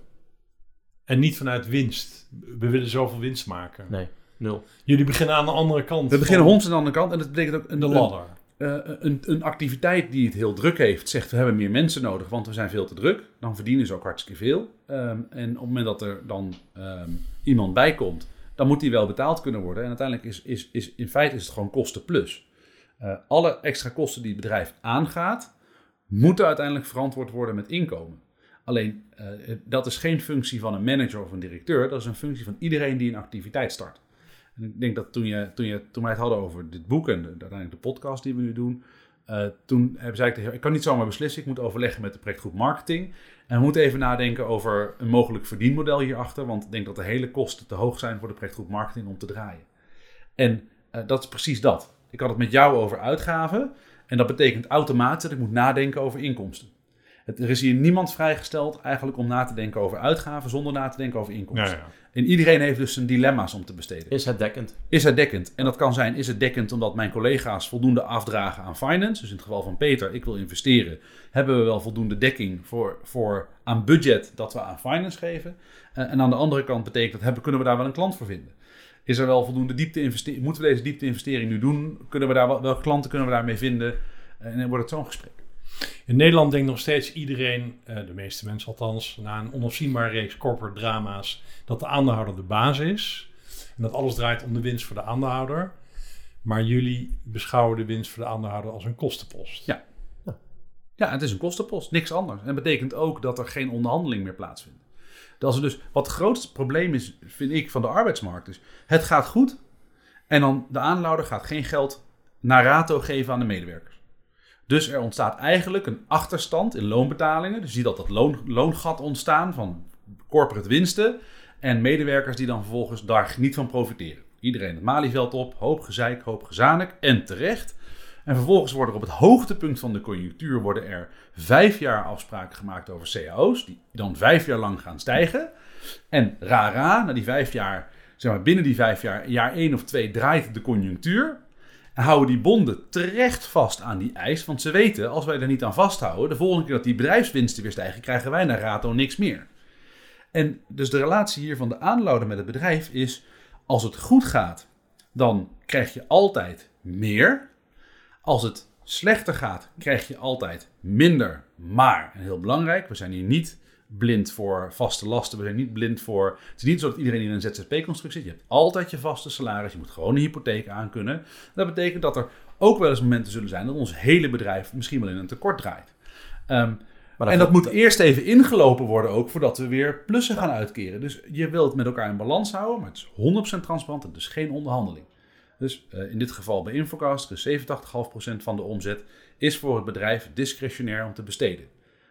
En niet vanuit winst. We willen zoveel winst maken. Nee, nul. Jullie beginnen aan de andere kant. We beginnen hons aan de andere kant en dat betekent ook een, de ladder. eh, een, een activiteit die het heel druk heeft, zegt we hebben meer mensen nodig, want we zijn veel te druk. Dan verdienen ze ook hartstikke veel. Ehm, en op het moment dat er dan ehm, iemand bij komt, dan moet die wel betaald kunnen worden. En uiteindelijk is, is, is in feite is het gewoon kosten plus. Eh, alle extra kosten die het bedrijf aangaat, moeten uiteindelijk verantwoord worden met inkomen. Alleen, eh, dat is geen functie van een manager of een directeur. Dat is een functie van iedereen die een activiteit start. En ik denk dat toen, je, toen, je, toen wij het hadden over dit boek en de, uiteindelijk de podcast die we nu doen, eh, toen zei ik tegen ik kan niet zomaar beslissen, ik moet overleggen met de projectgroep marketing. En we moeten even nadenken over een mogelijk verdienmodel hierachter, want ik denk dat de hele kosten te hoog zijn voor de projectgroep marketing om te draaien. En eh, dat is precies dat. Ik had het met jou over uitgaven en dat betekent automatisch dat ik moet nadenken over inkomsten. Het, er is hier niemand vrijgesteld eigenlijk om na te denken over uitgaven zonder na te denken over inkomsten. ja. En iedereen heeft dus zijn dilemma's om te besteden. Is het dekkend? Is het dekkend? En dat kan zijn, is het dekkend omdat mijn collega's voldoende afdragen aan finance? Dus in het geval van Peter, ik wil investeren. Hebben we wel voldoende dekking voor, voor aan budget dat we aan finance geven? Eh, en aan de andere kant betekent dat, hebben, kunnen we daar wel een klant voor vinden? Is er wel voldoende diepte investering? Moeten we deze diepte investering nu doen? Kunnen we daar, wel- welke klanten kunnen we daarmee vinden? En dan wordt het zo'n gesprek. In Nederland denkt nog steeds iedereen, eh, de meeste mensen althans, na een onafzienbare reeks corporate drama's, dat de aandeelhouder de baas is. En dat alles draait om de winst voor de aandeelhouder. Maar jullie beschouwen de winst voor de aandeelhouder als een kostenpost. Ja. Ja, het is een kostenpost, niks anders. En dat betekent ook dat er geen onderhandeling meer plaatsvindt. Dat is dus, wat het grootste probleem is, vind ik, van de arbeidsmarkt is... het gaat goed en dan de aanlouder gaat geen geld naar rato geven aan de medewerkers. Dus er ontstaat eigenlijk een achterstand in loonbetalingen. Dus je ziet dat dat loon, loongat ontstaan van corporate winsten... en medewerkers die dan vervolgens daar niet van profiteren. Iedereen het Malieveld op, hoop gezeik, hoop gezanik en terecht... En vervolgens worden er op het hoogtepunt van de conjunctuur worden er vijf jaar afspraken gemaakt over cao's, die dan vijf jaar lang gaan stijgen. En rara, na die vijf jaar, zeg maar binnen die vijf jaar, jaar één of twee draait de conjunctuur. En houden die bonden terecht vast aan die eis, want ze weten, als wij er niet aan vasthouden, de volgende keer dat die bedrijfswinsten weer stijgen, krijgen wij naar rato niks meer. En dus de relatie hier van de aanlouder met het bedrijf is, als het goed gaat, dan krijg je altijd meer. Als het slechter gaat, krijg je altijd minder. Maar, en heel belangrijk, we zijn hier niet blind voor vaste lasten. We zijn niet blind voor... Het is niet zo dat iedereen in een ZZP-constructie zit. Je hebt altijd je vaste salaris. Je moet gewoon een hypotheek aankunnen. Dat betekent dat er ook wel eens momenten zullen zijn... dat ons hele bedrijf misschien wel in een tekort draait. Ehm, Maar en dat moet eerst even ingelopen worden ook... voordat we weer plussen gaan uitkeren. Dus je wilt met elkaar in balans houden... maar het is 100% transparant en dus geen onderhandeling. Dus eh, in dit geval bij Infocast, dus 87,5% van de omzet is voor het bedrijf discretionair om te besteden.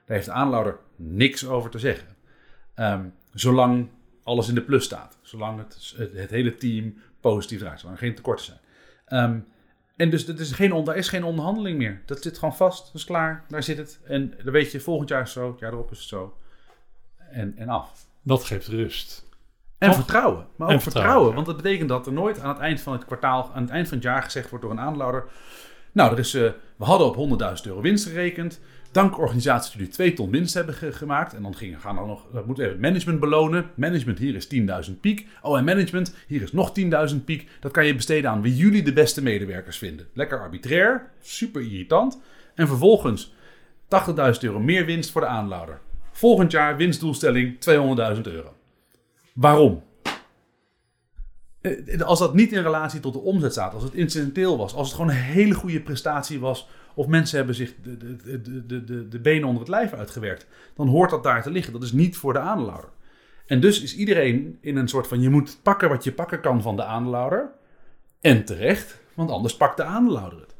Daar heeft de aanlouder niks over te zeggen. Ehm, zolang alles in de plus staat. Zolang het, het, hele team positief draait. Zolang er geen tekorten zijn. Ehm, en dus dat is geen, daar is geen onderhandeling meer. Dat zit gewoon vast. Dat is klaar. Daar zit het. En dan weet je, volgend jaar is het zo. Het jaar erop is het zo. En, en af. Dat geeft rust. En Toch? vertrouwen. Maar ook En vertrouwen. Want dat betekent dat er nooit aan het eind van het kwartaal, aan het eind van het jaar gezegd wordt door een aanlouder. Nou, er is, eh, we hadden op 100.000 euro winst gerekend. Dank organisaties die 2 ton winst hebben ge- gemaakt. En dan gingen, gaan dan nog, we moeten even het management belonen. Management, hier is 10.000 piek. Oh, en management, hier is nog 10.000 piek. Dat kan je besteden aan wie jullie de beste medewerkers vinden. Lekker arbitrair, super irritant. En vervolgens 80.000 euro meer winst voor de aanlouder. Volgend jaar winstdoelstelling 200.000 euro. Waarom? eh, als dat niet in relatie tot de omzet staat, als het incidenteel was, als het gewoon een hele goede prestatie was, of mensen hebben zich de, de, de, de, de, de benen onder het lijf uitgewerkt, dan hoort dat daar te liggen. Dat is niet voor de aandeelhouder. En dus is iedereen in een soort van: je moet pakken wat je pakken kan van de aandeelhouder. En terecht, want anders pakt de aandeelhouder het.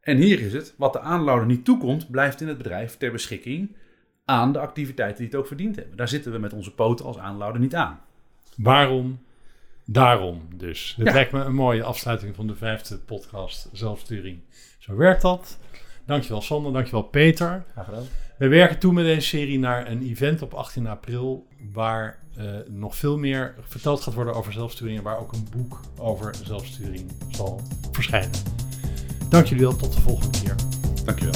En hier is het: wat de aandeelhouder niet toekomt, blijft in het bedrijf ter beschikking aan de activiteiten die het ook verdiend hebben. Daar zitten we met onze poten als aandeelhouder niet aan. Waarom? Daarom dus. Dit Ja. lijkt me een mooie afsluiting van de vijfde podcast Zelfsturing. Zo werkt dat. Dankjewel Sander, dankjewel Peter. Graag gedaan. We werken toe met deze serie naar een event op 18 april waar eh, nog veel meer verteld gaat worden over zelfsturing en waar ook een boek over zelfsturing zal verschijnen. Dank jullie wel, tot de volgende keer. Dankjewel.